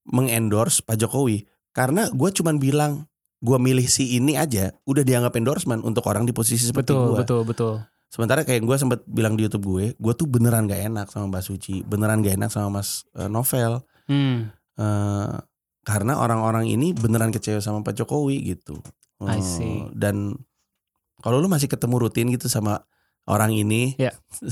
mengendorse Pak Jokowi. Karena gue cuman bilang gue milih si ini aja udah dianggap endorsement untuk orang di posisi seperti betul gue. betul betul. Sementara kayak gue sempat bilang di YouTube gue, gue tuh beneran gak enak sama Mbak Suci, beneran gak enak sama Mas eh, Novel. Hmm. Eh, karena orang-orang ini beneran kecewa sama Pak Jokowi gitu. I Eh, see. dan kalau lu masih ketemu rutin gitu sama orang ini, Ya.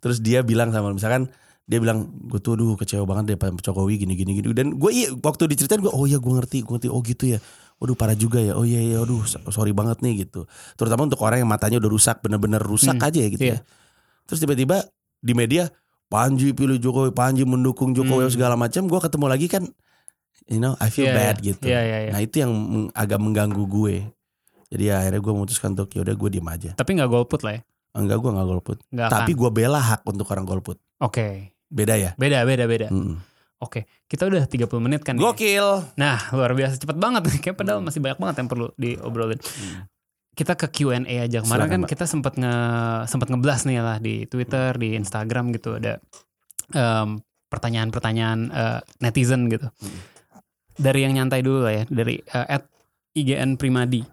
terus dia bilang sama misalkan dia bilang gue tuh aduh kecewa banget deh Pak Jokowi gini gini gini dan gue iya waktu diceritain gue oh iya gue ngerti gue ngerti oh gitu ya waduh parah juga ya oh iya iya aduh so- sorry banget nih gitu terutama untuk orang yang matanya udah rusak bener-bener rusak Hmm, aja ya gitu iya. ya terus tiba-tiba di media Panji pilih Jokowi Panji mendukung Jokowi Hmm. segala macam gue ketemu lagi kan you know I feel Iya, bad iya. gitu Iya iya iya. Nah itu yang agak mengganggu gue. Jadi ya akhirnya gue memutuskan untuk yaudah gue diem aja. Tapi nggak golput lah ya. Enggak gue nggak golput. Tapi gue bela hak untuk orang golput. Oke. Beda ya. Beda beda beda. Mm-mm. Oke. Kita udah 30 menit kan. nih. Gokil. Nah, luar biasa cepet banget. Kayak padahal masih banyak banget yang perlu diobrolin. Kita ke Q&A aja. Kemarin Silakan, kan Mbak. kita sempat nge sempat ngeblas nih lah di Twitter, di Instagram gitu ada em, pertanyaan-pertanyaan eh, netizen gitu. Hmm. Dari yang nyantai dulu lah ya, dari eh, at IGN Primadi.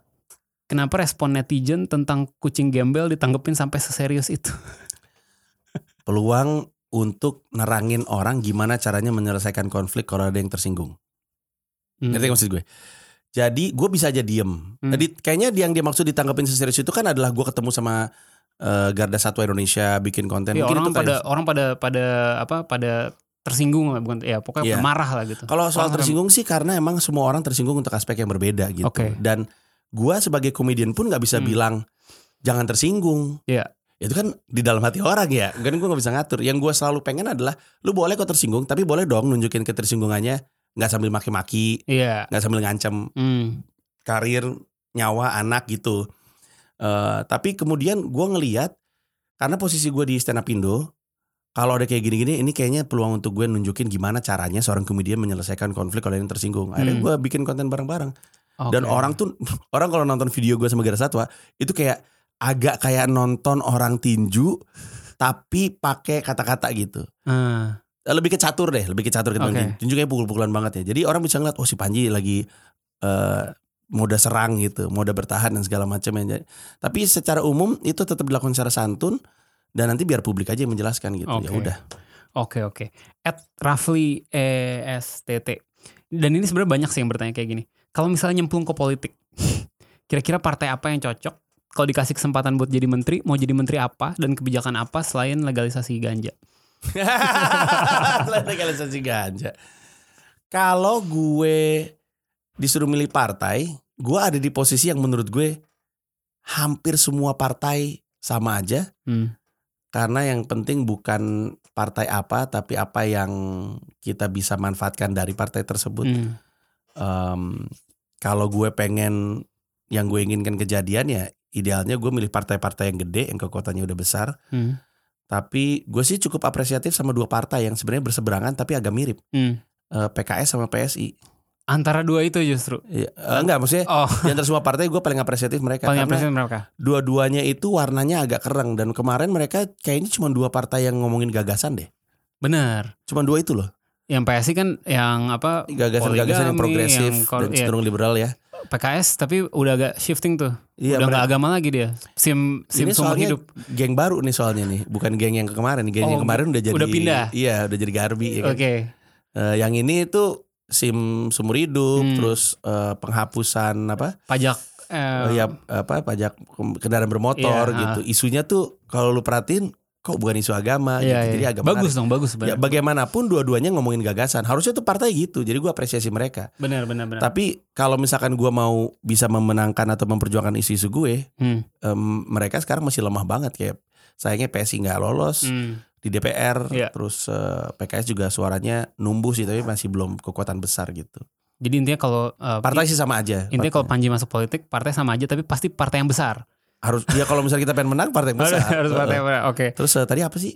kenapa respon netizen tentang kucing gembel ditanggepin sampai seserius itu? Peluang untuk nerangin orang gimana caranya menyelesaikan konflik kalau ada yang tersinggung. Hmm. Ngerti maksud gue? Jadi gue bisa aja diem. Hmm. Jadi kayaknya yang dia maksud ditanggapin seserius itu kan adalah gue ketemu sama eh, Garda Satwa Indonesia bikin konten. Mungkin orang itu pada kayak- orang pada pada apa pada tersinggung lah, bukan ya pokoknya Iya. marah lah gitu. Kalau soal Orang- tersinggung sih karena emang semua orang tersinggung untuk aspek yang berbeda gitu. Oke. Dan gue sebagai komedian pun nggak bisa Hmm. bilang jangan tersinggung. Iya. Itu kan di dalam hati orang ya. Kan gue nggak bisa ngatur. Yang gue selalu pengen adalah lu boleh kok tersinggung, tapi boleh dong nunjukin ketersinggungannya nggak sambil maki-maki, nggak sambil ngancem Hmm. karir, nyawa, anak gitu. Eh, tapi kemudian gue ngeliat karena posisi gue di stand up Indo, kalau ada kayak gini-gini, ini kayaknya peluang untuk gue nunjukin gimana caranya seorang komedian menyelesaikan konflik kalau yang tersinggung. Akhirnya Hmm. gue bikin konten bareng-bareng. Dan Oke. orang tuh, orang kalau nonton video gue sama Gara Satwa, itu kayak agak kayak nonton orang tinju, tapi pakai kata-kata gitu. Ah, Lebih ke catur deh, lebih ke catur ketimbang Oke. tinju. Kayak pukul-pukulan banget ya. Jadi orang bisa ngeliat, oh si Panji lagi eh mode serang gitu, mode bertahan dan segala macam ya. Tapi secara umum itu tetap dilakukan secara santun dan nanti biar publik aja yang menjelaskan gitu. Ya Oke. udah. Oke oke. At Rafli ESTT. Dan ini sebenarnya banyak sih yang bertanya kayak gini. Kalau misalnya nyemplung ke politik, kira-kira partai apa yang cocok? Kalau dikasih kesempatan buat jadi menteri, mau jadi menteri apa dan kebijakan apa selain legalisasi ganja? Selain legalisasi ganja. Kalau gue disuruh milih partai, gue ada di posisi yang menurut gue hampir semua partai sama aja. Hmm. Karena yang penting bukan partai apa, tapi apa yang kita bisa manfaatkan dari partai tersebut. Hmm. Em, kalau gue pengen yang gue inginkan kejadian ya, idealnya gue milih partai-partai yang gede, yang kekuatannya udah besar. Hmm. Tapi gue sih cukup apresiatif sama dua partai yang sebenarnya berseberangan tapi agak mirip. Hmm. Eh, PKS sama PSI. Antara dua itu justru. Ya, eh, enggak maksudnya Oh, di antara semua partai gue paling apresiatif mereka paling apresiasi mereka. dua-duanya itu warnanya agak kereng dan kemarin mereka kayaknya cuma dua partai yang ngomongin gagasan deh. Benar. Cuma dua itu loh. Yang PSI kan yang apa Gagasan-gagasan yang progresif yang dan iya. cenderung liberal ya. PKS tapi udah agak shifting tuh. Iya, udah nggak agama lagi dia. Sim sim Ini seumur soalnya hidup. geng baru nih soalnya nih, bukan geng yang kemarin. Geng yang Oh, kemarin udah jadi udah pindah? Iya, udah jadi Garbi ya kan? Oke. Eh, yang ini tuh SIM seumur hidup, Hmm. terus eh, penghapusan apa? Pajak Oh ya apa pajak kendaraan bermotor Iya, gitu. Isunya tuh kalau lu perhatiin kok bukan isu agama iya, gitu. iya. Jadi agak bagus menarik. dong, bagus Ya sebenarnya. bagaimanapun dua-duanya ngomongin gagasan. Harusnya tuh partai gitu. Jadi gua apresiasi mereka. benar, benar, benar. Tapi kalau misalkan gua mau bisa memenangkan atau memperjuangkan isu-isu gue, Hmm. em, mereka sekarang masih lemah banget kayak sayangnya PSI nggak lolos Hmm. di DPR, Iya. terus eh, PKS juga suaranya numbuh sih tapi masih belum kekuatan besar gitu. Jadi intinya kalau eh, Partai sih sama aja. intinya kalau Partai. Panji masuk politik, partai sama aja tapi pasti partai yang besar. Harus ya kalau misalnya kita pengen menang partai yang besar. Harus partai yang besar. Oke. Terus eh, tadi apa sih?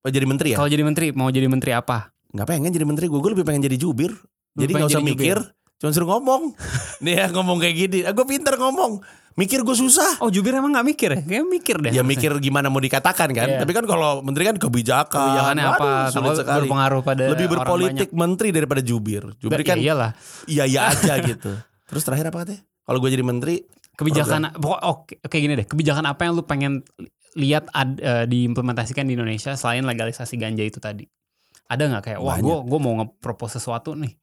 Oh, jadi menteri ya? Kalau jadi menteri, mau jadi menteri apa? nggak pengen jadi menteri gue gue lebih pengen jadi jubir jadi pengen nggak usah jadi mikir cuma suruh ngomong nih ya ngomong kayak gini ah, gue pinter ngomong mikir gue susah Oh, jubir emang nggak mikir ya? Kayaknya mikir deh. ya harusnya. mikir gimana mau dikatakan kan Iya. tapi kan kalau menteri kan kebijakan kebijakannya apa? Waduh, sulit sekali berpengaruh pada lebih orang berpolitik menteri daripada jubir jubir Ya kan iyalah. iya iya aja gitu terus terakhir apa katanya kalau gue jadi menteri Kebijakan pokok oke oke gini deh. Kebijakan apa yang lu pengen lihat ad, eh, diimplementasikan di Indonesia selain legalisasi ganja itu tadi? Ada nggak kayak wah gue gue mau nge-propose sesuatu nih.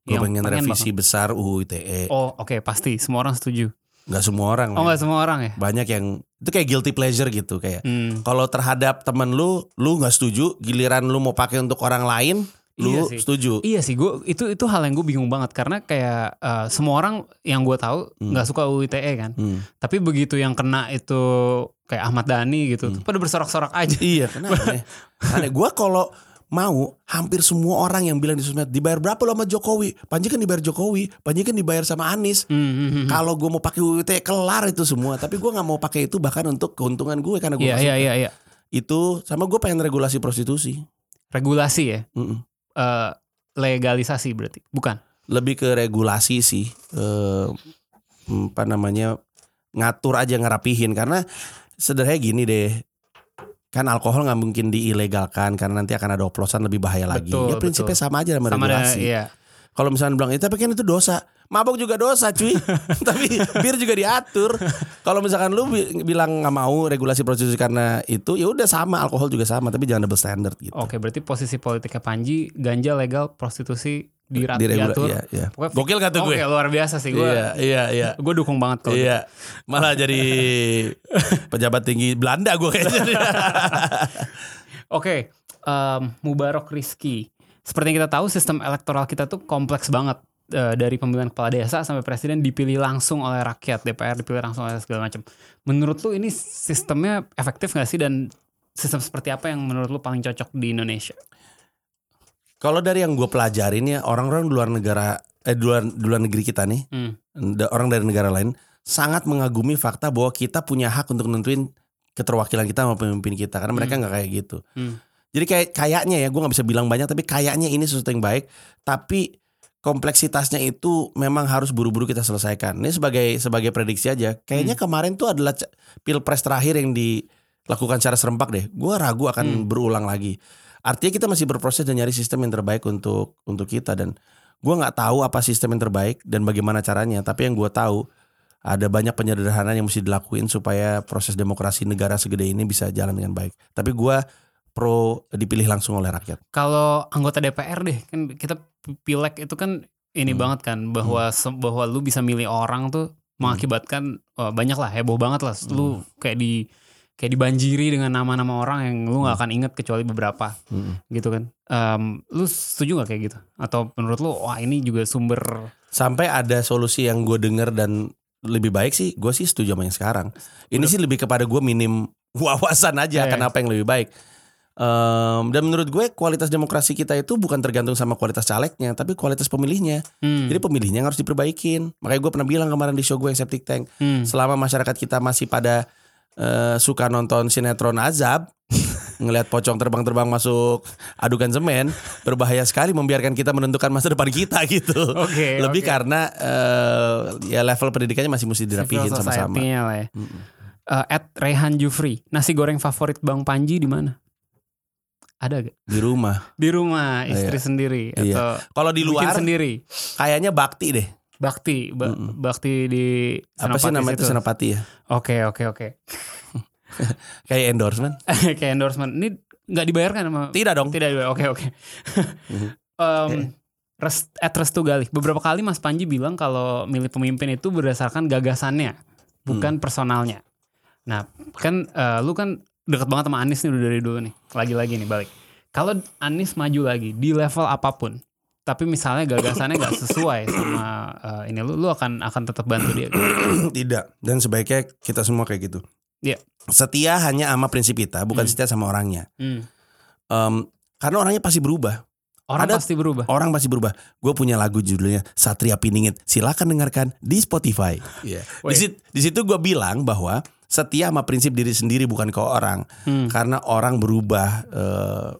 gue pengen pengen revisi besar UU ITE Oh oke pasti semua orang setuju. nggak semua orang Oh nggak semua orang ya? banyak yang itu kayak guilty pleasure gitu kayak Hmm. kalau terhadap temen lu lu nggak setuju giliran lu mau pakai untuk orang lain lu Iya sih. setuju Iya sih, gue itu itu hal yang gue bingung banget karena kayak eh, semua orang yang gue tahu Hmm. nggak suka UU ITE kan, Hmm. tapi begitu yang kena itu kayak Ahmad Dhani gitu, Hmm. pada bersorak-sorak aja. Iya, kenapa? aneh. Aneh. Gua kalau mau hampir semua orang yang bilang di sosmed dibayar berapa lo sama Jokowi? Panji kan dibayar Jokowi, Panji kan dibayar sama Anies. Hmm, hmm, hmm. Kalau gue mau pakai UIT kelar itu semua, tapi gue nggak mau pakai itu bahkan untuk keuntungan gue karena gue Iya iya iya iya. itu sama gue pengen regulasi prostitusi. Regulasi ya, Mm-mm. Eh, legalisasi berarti, bukan? Lebih ke regulasi sih, eh, apa namanya ngatur aja ngerapihin karena sederhana gini deh. Kan alkohol nggak mungkin diilegalkan karena nanti akan ada oplosan lebih bahaya lagi. Betul, ya prinsipnya betul. sama aja sama, Sama ada, regulasi. iya. Kalau misalnya bilang itu tapi kan itu dosa. Mabok juga dosa cuy. Tapi bir juga diatur. Kalau misalkan lu bi- bilang nggak mau regulasi prostitusi karena itu ya udah sama alkohol juga sama tapi jangan double standard gitu. Oke, berarti posisi politiknya Panji ganja legal, prostitusi dirat, Diregula- diatur. iya, iya. Pokoknya- Gokil gak tuh gue? Oke, luar biasa sih gue. Iya, iya, iya. Gue dukung banget kalau gitu. Iya, malah jadi pejabat tinggi Belanda gue kayaknya. Oke, em, Mubarok Rizky. Seperti yang kita tahu, sistem elektoral kita tuh kompleks banget. Eh, dari pemilihan kepala desa sampai presiden dipilih langsung oleh rakyat, DPR dipilih langsung oleh segala macam. Menurut lu ini sistemnya efektif gak sih dan sistem seperti apa yang menurut lu paling cocok di Indonesia? Kalau dari yang gue pelajarin ya orang-orang di luar negara eh di luar, di luar negeri kita nih, Hmm. orang dari negara lain sangat mengagumi fakta bahwa kita punya hak untuk nentuin keterwakilan kita sama pemimpin kita karena mereka nggak kayak gitu. Hmm. Jadi kayak kayaknya ya gue nggak bisa bilang banyak tapi kayaknya ini sesuatu yang baik tapi kompleksitasnya itu memang harus buru-buru kita selesaikan. Ini sebagai sebagai prediksi aja. Kayaknya kemarin tuh adalah pilpres terakhir yang dilakukan secara serempak deh. Gue ragu akan Hmm. berulang lagi. Artinya kita masih berproses dan nyari sistem yang terbaik untuk untuk kita dan gue nggak tahu apa sistem yang terbaik dan bagaimana caranya. Tapi yang gue tahu ada banyak penyederhanaan yang mesti dilakuin supaya proses demokrasi negara segede ini bisa jalan dengan baik. Tapi gue pro dipilih langsung oleh rakyat. Kalau anggota DPR deh, kan kita pilek itu kan ini Hmm. banget kan bahwa se- bahwa lu bisa milih orang tuh mengakibatkan oh, banyak lah heboh banget lah. Lu kayak di kayak dibanjiri dengan nama-nama orang yang lu nggak akan inget kecuali beberapa Mm. gitu kan. Em, lu setuju gak kayak gitu? Atau menurut lu wah ini juga sumber Sampai ada solusi yang gue denger dan lebih baik sih, gue sih setuju sama yang sekarang. Ini sih lebih kepada gue minim wawasan aja Iya. kenapa yang lebih baik. Em, dan menurut gue kualitas demokrasi kita itu bukan tergantung sama kualitas calegnya, tapi kualitas pemilihnya. hmm, Jadi pemilihnya yang harus diperbaikin. Makanya gue pernah bilang kemarin di show gue yang Septic Tank, hmm, selama masyarakat kita masih pada eh, suka nonton sinetron azab, ngelihat pocong terbang-terbang masuk adukan semen, berbahaya sekali membiarkan kita menentukan masa depan kita gitu. Oke, Lebih oke. karena eh, ya level pendidikannya masih mesti dirapihin sama-sama. ya. Eh, at Rehan Jufri, nasi goreng favorit Bang Panji di mana? Ada gak? Di rumah. Di rumah istri sendiri Iya. atau Kalau di luar sendiri? kayaknya bakti deh. Bakti, ba- Mm-mm. bakti di Apa sih namanya itu senapati ya? Oke oke oke. Kayak endorsement? Kayak endorsement. Ini nggak dibayarkan sama? Tidak dong. Tidak dibayar. Oke oke. Mhm. Em, Res, at Restu Galih. Beberapa kali Mas Panji bilang kalau milih pemimpin itu berdasarkan gagasannya, bukan Hmm. personalnya. Nah, kan eh, lu kan deket banget sama Anies nih udah dari dulu nih. Lagi-lagi nih balik. Kalau Anies maju lagi di level apa pun, tapi misalnya gagasannya nggak sesuai sama eh, ini lu, lu akan akan tetap bantu dia. Tidak. Dan sebaiknya kita semua kayak gitu. Iya. Setia hanya sama prinsip kita, bukan Hmm. setia sama orangnya. Hmm. Em, karena orangnya pasti berubah. Orang Ada- pasti berubah. Orang pasti berubah. Gue punya lagu judulnya Satria Piningit. Silakan dengarkan di Spotify. Iya. Di, sit- di situ gue bilang bahwa setia sama prinsip diri sendiri bukan ke orang. Hmm. Karena orang berubah eh,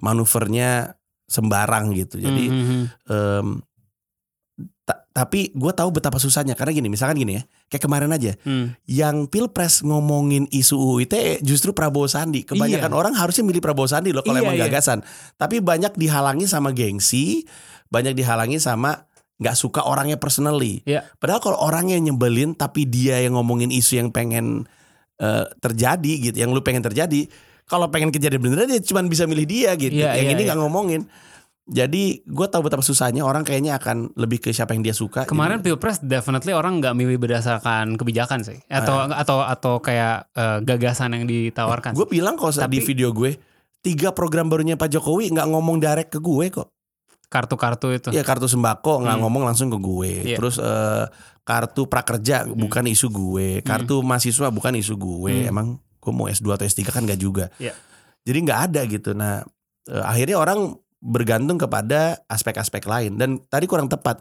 manuvernya sembarang gitu. Jadi Hmm, ta- tapi gue tahu betapa susahnya karena gini, misalkan gini ya, kayak kemarin aja, Hmm. yang pilpres ngomongin isu UU ITE justru Prabowo Sandi. Kebanyakan Iya. orang harusnya milih Prabowo Sandi loh kalau Iya, emang iya. gagasan. Tapi banyak dihalangi sama gengsi, banyak dihalangi sama nggak suka orangnya personally. Iya. Padahal kalau orangnya nyebelin tapi dia yang ngomongin isu yang pengen eh, terjadi gitu, yang lu pengen terjadi, kalau pengen kejadian beneran dia cuma bisa milih dia gitu. Iya, yang iya, ini iya. nggak ngomongin. Jadi gue tahu betapa susahnya orang kayaknya akan lebih ke siapa yang dia suka. Kemarin Jadi- pilpres definitely orang nggak milih berdasarkan kebijakan sih, atau Ah. atau atau kayak eh, gagasan yang ditawarkan. Gue bilang kok di Tapi- video gue tiga program barunya Pak Jokowi nggak ngomong direct ke gue kok. Kartu-kartu itu. Ya kartu sembako nggak Hmm. ngomong langsung ke gue. Iya. Terus eh, kartu prakerja bukan isu gue. Kartu mahasiswa bukan isu gue. Hmm. Emang gue mau S2 atau S3 kan nggak juga. Iya. Jadi nggak ada gitu. Nah eh, akhirnya orang bergantung kepada aspek-aspek lain. Dan tadi kurang tepat.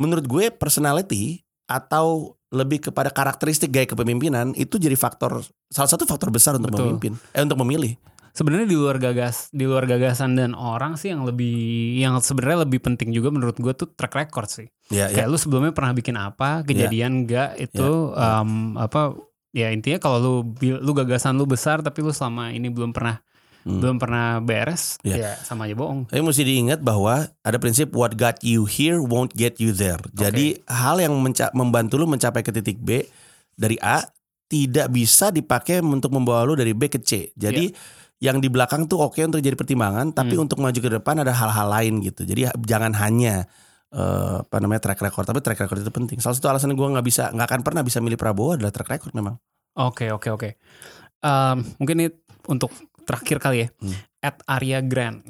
Menurut gue personality atau lebih kepada karakteristik gaya kepemimpinan itu jadi faktor salah satu faktor besar untuk Betul. memimpin eh untuk memilih Sebenarnya di luar gagas, di luar gagasan dan orang sih yang lebih, yang sebenarnya lebih penting juga menurut gue tuh track record sih. ya ya Kayak lu sebelumnya pernah bikin apa, kejadian enggak itu Ya, ya. em, apa? Ya intinya kalau lu lu gagasan lu besar tapi lu selama ini belum pernah Hmm. belum pernah beres, Iya. ya sama aja bohong. Tapi mesti diingat bahwa ada prinsip what got you here won't get you there. Jadi hal yang menca- membantu lu mencapai ke titik B dari A tidak bisa dipakai untuk membawa lu dari B ke C. Jadi yang di belakang tuh oke untuk jadi pertimbangan, tapi Hmm. untuk maju ke depan ada hal-hal lain gitu. Jadi jangan hanya eh, apa namanya track record, tapi track record itu penting. Salah satu alasan gue nggak bisa, nggak akan pernah bisa milih Prabowo adalah track record memang. Oke oke oke. Em, mungkin ini untuk terakhir kali ya. Hmm. At Arya Grand.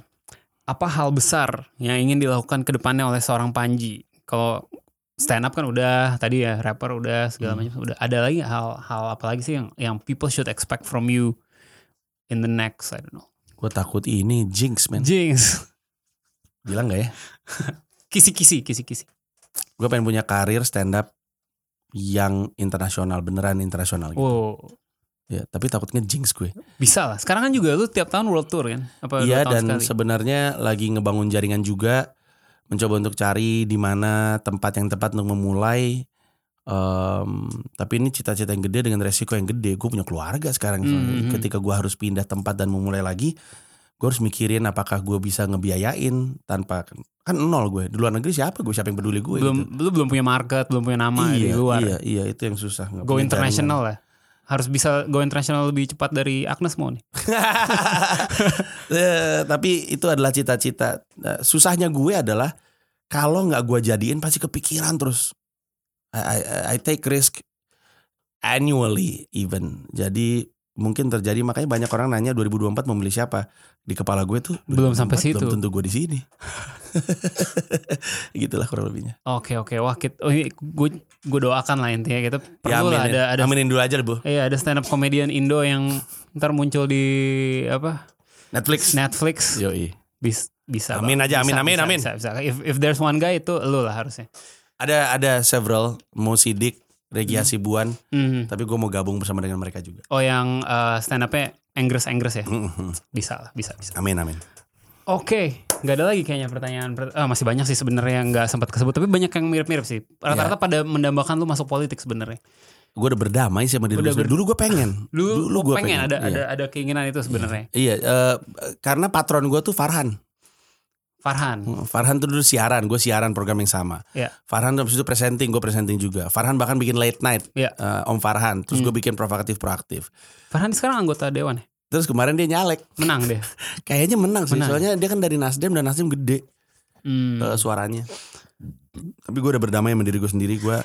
Apa hal besar yang ingin dilakukan ke depannya oleh seorang Panji? Kalau stand up kan udah tadi ya rapper udah segala Hmm. macam udah. Ada lagi hal-hal apa lagi sih yang yang people should expect from you in the next I don't know. Gue takut ini jinx man. Jinx. Bilang nggak ya? Kisi-kisi, kisi-kisi. Gue pengen punya karir stand up yang internasional beneran internasional gitu. Wow. Ya, tapi takutnya jinx gue. Bisa lah. Sekarang kan juga lu tiap tahun world tour kan? Apa Iya dan sekali? sebenarnya lagi ngebangun jaringan juga, mencoba untuk cari di mana tempat yang tepat untuk memulai. Em, tapi ini cita-cita yang gede dengan resiko yang gede. Gue punya keluarga sekarang. Mhm. Ketika gue harus pindah tempat dan memulai lagi, gue harus mikirin apakah gue bisa ngebiayain tanpa kan nol gue di luar negeri siapa gue siapa yang peduli gue belum gitu. lu belum punya market, belum punya nama di iya, luar. iya iya itu yang susah nggak Go international lah. Harus bisa go international lebih cepat dari Agnes mau nih. Eh, tapi itu adalah cita-cita. Nah, susahnya gue adalah kalau nggak gue jadiin pasti kepikiran terus. I, I, I take risk annually even. Jadi mungkin terjadi makanya banyak orang nanya 2024 memilih siapa di kepala gue tuh Belum 2024 sampai situ. belum tentu gue di sini gitulah kurang lebihnya Oke oke wah kita, oh, gue gue doakan lah intinya kita ya perlu lah aminin, ada ada aminin dulu aja bu iya ada stand up comedian Indo yang ntar muncul di apa Netflix Netflix Yoi. Bis, bisa Amin Bang. aja, amin, Bisa, amin, bisa, amin. bisa, bisa. if if there's one guy itu lu lah harusnya ada ada several mau sidik Regi Hasibuan Mhm. tapi gue mau gabung bersama dengan mereka juga oh yang uh, stand upnya Inggris Inggris ya Mhm. bisa lah bisa bisa amin amin Oke, nggak ada lagi kayaknya pertanyaan. per- ah, masih banyak sih sebenarnya yang nggak sempat kesebut, tapi banyak yang mirip-mirip sih. Rata-rata pada mendambakan lu masuk politik sebenarnya. gue udah berdamai sama diri gue sendiri. dulu gue pengen Dulu, lu gua pengen, ada iya. ada ada keinginan itu sebenarnya. iya eh, karena patron gue tuh Farhan Farhan. Farhan tuh dulu siaran gue siaran program yang sama Iya. Farhan tuh habis itu presenting gue presenting juga Farhan bahkan bikin late night Iya. eh, Om Farhan terus gue bikin provokatif proaktif Farhan sekarang anggota dewan ya? terus kemarin dia nyalek Menang deh. kayaknya menang sih Menang. soalnya dia kan dari Nasdem dan Nasdem gede Hmm. eh, suaranya tapi gue udah berdamai sama diri gue sendiri gue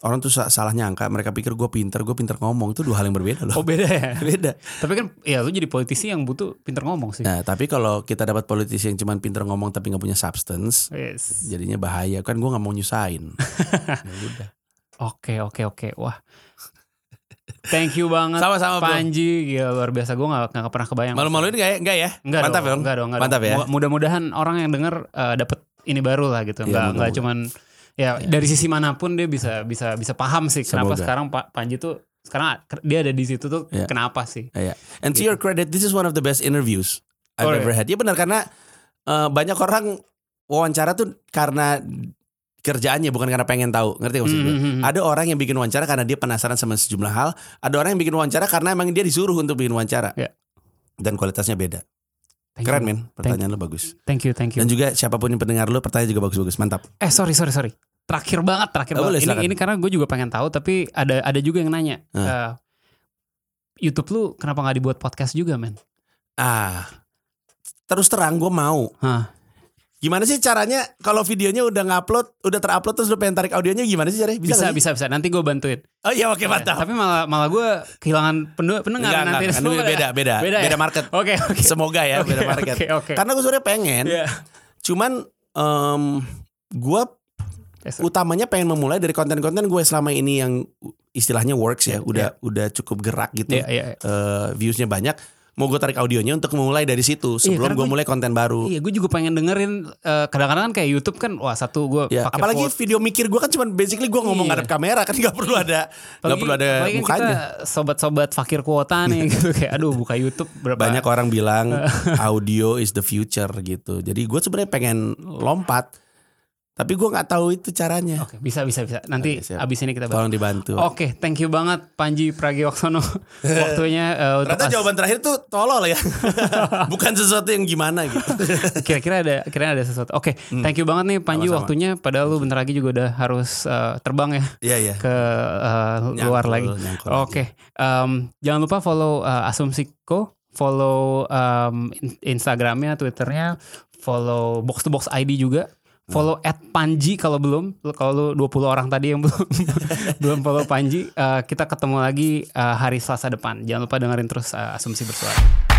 orang tuh sa- salah nyangka mereka pikir gue pinter gue pinter ngomong itu dua hal yang berbeda loh Oh beda ya. beda tapi kan ya lu jadi politisi yang butuh pinter ngomong sih. Nah, tapi kalau kita dapat politisi yang cuma pinter ngomong tapi nggak punya substance, Yes. jadinya bahaya. Kan gue nggak mau nyusahin. ya udah. Oke oke oke. Wah. Thank you banget Sama-sama. Panji. Gila luar biasa gue gak, gak pernah kebayang. Malu-maluin nggak ya? Enggak ya? Enggak Mantap dong, dong. enggak dong, enggak Mantap dong. ya. Mu- Mudah-mudahan orang yang denger eh, dapet ini baru lah gitu. Enggak enggak mudah-mudahan. cuman ya dari sisi mana pun dia bisa bisa bisa paham sih kenapa Semoga. sekarang Pak Panji tuh sekarang dia ada di situ tuh Iya. kenapa sih? Iya. And to your credit, this is one of the best interviews I've Oh, ever had. Ya benar karena eh, banyak orang wawancara tuh karena kerjaannya bukan karena pengen tahu. Ngerti nggak maksud gue? Mhm. Ada orang yang bikin wawancara karena dia penasaran sama sejumlah hal. Ada orang yang bikin wawancara karena emang dia disuruh untuk bikin wawancara. Iya. Dan kualitasnya beda. Thank Keren you. men, pertanyaan lu bagus. Thank you, thank you. Dan juga siapa pun yang pendengar lu pertanyaan juga bagus-bagus. Mantap. Eh sorry sorry sorry. Terakhir banget, terakhir Oh, boleh, banget. Ini silakan. ini karena gue juga pengen tahu, tapi ada ada juga yang nanya. Hmm. eh, YouTube lu kenapa nggak dibuat podcast juga, men? Ah, terus terang gue mau. Hah. Gimana sih caranya kalau videonya udah ngupload, udah terupload terus lu pengen tarik audionya gimana sih caranya? Bisa bisa sih? bisa. Nanti gue bantuin. Oh iya oke mantap. Tapi malah malah gue kehilangan pendengar Enggak, nanti. enggak, enggak. beda, beda, Beda beda, ya? market. Oke oke. Semoga ya Oke, beda market. Oke oke. Karena gue sebenarnya pengen, Iya. cuman em gue Yes, utamanya pengen memulai dari konten-konten gue selama ini yang istilahnya works ya, udah udah cukup gerak gitu, Iya iya. Eh, viewsnya banyak. Mau gue tarik audionya untuk mulai dari situ sebelum karena gue mulai konten baru. Iya, gue juga pengen dengerin eh, kadang-kadang kan kayak YouTube kan wah satu gue Ya, pakai apalagi quote. video mikir gue kan cuman basically gue ngomong Iya. ngadep kamera kan nggak perlu ada nggak perlu ada kan mukanya. Kita sobat-sobat fakir kuota nih gitu kayak aduh buka YouTube berapa Banyak orang bilang audio is the future gitu. Jadi gue sebenarnya pengen lompat, Tapi gue nggak tahu itu caranya. Oke, bisa bisa bisa. Nanti siap. abis ini kita bahas. Tolong dibantu. Oke, thank you banget Panji Pragiwaksono. Waktunya eh, untuk Ternyata as- jawaban terakhir tuh tolol ya. Bukan sesuatu yang gimana gitu. kira-kira ada kira ada sesuatu. Oke, thank you banget nih Panji Hmm. Sama-sama. waktunya. Padahal lu bentar lagi juga udah harus eh, terbang ya Iya iya. ke eh, luar Nyangkul, lagi. nyangkul Oke, em, jangan lupa follow eh, Asumsiko, follow in- Instagramnya, Twitternya, follow Box to Box ID juga. Follow at Panji kalau belum, kalau lu 20 orang tadi yang belum belum follow Panji, eh, kita ketemu lagi eh, hari Selasa depan. Jangan lupa dengerin terus eh, Asumsi Bersuara.